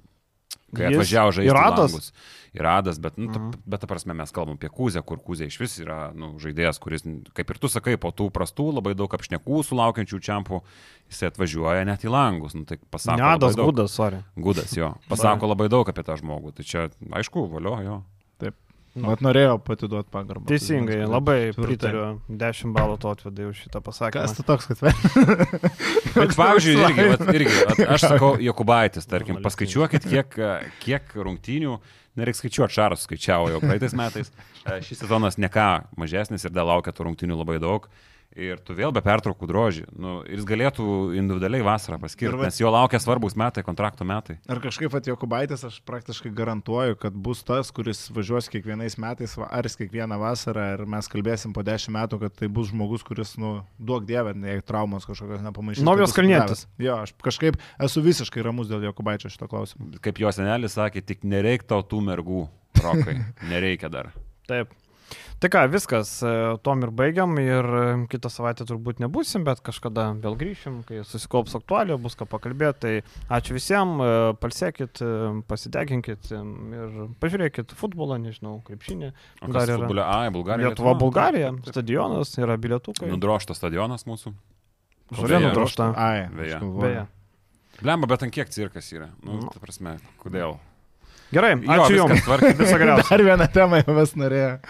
kai atvažiavo žaisti. Iradas? langus. Iradas, bet, nu, ta, Mhm. bet ta prasme mes kalbam apie Kuzę, kur Kuzė iš vis yra nu, žaidėjas, kuris, kaip ir tu sakai, po tų prastų labai daug apšnekų sulaukiančių čiampų, jisai atvažiuoja net į langus. Nu, tai pasako labai Nedas daug. būdas, sorry. Gudas, jo. Pasako labai daug apie tą žmogų. Tai čia, aišku, valio, jo. Vat norėjau patiduoti pagarbą. Teisingai, Tai- labai tvirtai. pritariu. 10 balų tu atvedai už šitą pasakymą. Kas tu toks, kad [laughs] Bet pavyzdžiui, irgi, vat, irgi vat, aš [laughs] sakau, Jokubaitis, tarkim, paskaičiuokit, kiek, kiek rungtynių, nereikia skaičiuoti, Šaras skaičiavo jau praeitais metais, šis sezonas ne ką mažesnis ir dar laukia tų rungtynių labai daug. Ir tu vėl be pertraukų droži. Nu, ir jis galėtų individualiai vasarą Ir paskirti, vat- nes jo laukia svarbus metai, kontrakto metai. Ar kažkaip at Jokubaitis aš praktiškai garantuoju, kad bus tas, kuris važiuos kiekvienais metais, va- ar jis kiekvieną vasarą, ir mes kalbėsim po dešimt metų, kad tai bus žmogus, kuris, nu, duok dievę, jei traumos kažkokios nepamaišys. Novijos tai atidavęs. Jo, aš kažkaip esu visiškai ramus dėl Jokubaičio šito klausimo. Kaip jo senelis sakė, tik nereikia tau tų mergų, rokai. [laughs] Nereikia dar. Taip. Tai ką, viskas, e, tom ir baigiam ir e, kitą savaitę turbūt nebusim, bet kažkada vėl grįšim, kai susikaups aktualių, bus ką pakalbėti. Tai ačiū visiems, palsėkit, e, pasideginkit e, ir pažiūrėkit futbolą, nežinau, krepšinį. Dar yra futbole? Ai, Bulgarija. Lietuva, Bulgarija, stadionas, yra bilietukai. Nudroštas stadionas mūsų. Beje, nudrošta. Ai, Beje. Blemba, bet ant kiek cirkas yra? Nu, Nu. ta prasme, kodėl? Gerai, Jo, ačiū viskas Jums. tvarkė. Viso [laughs] geriausio. Dar vieną temą jau vis norėjau.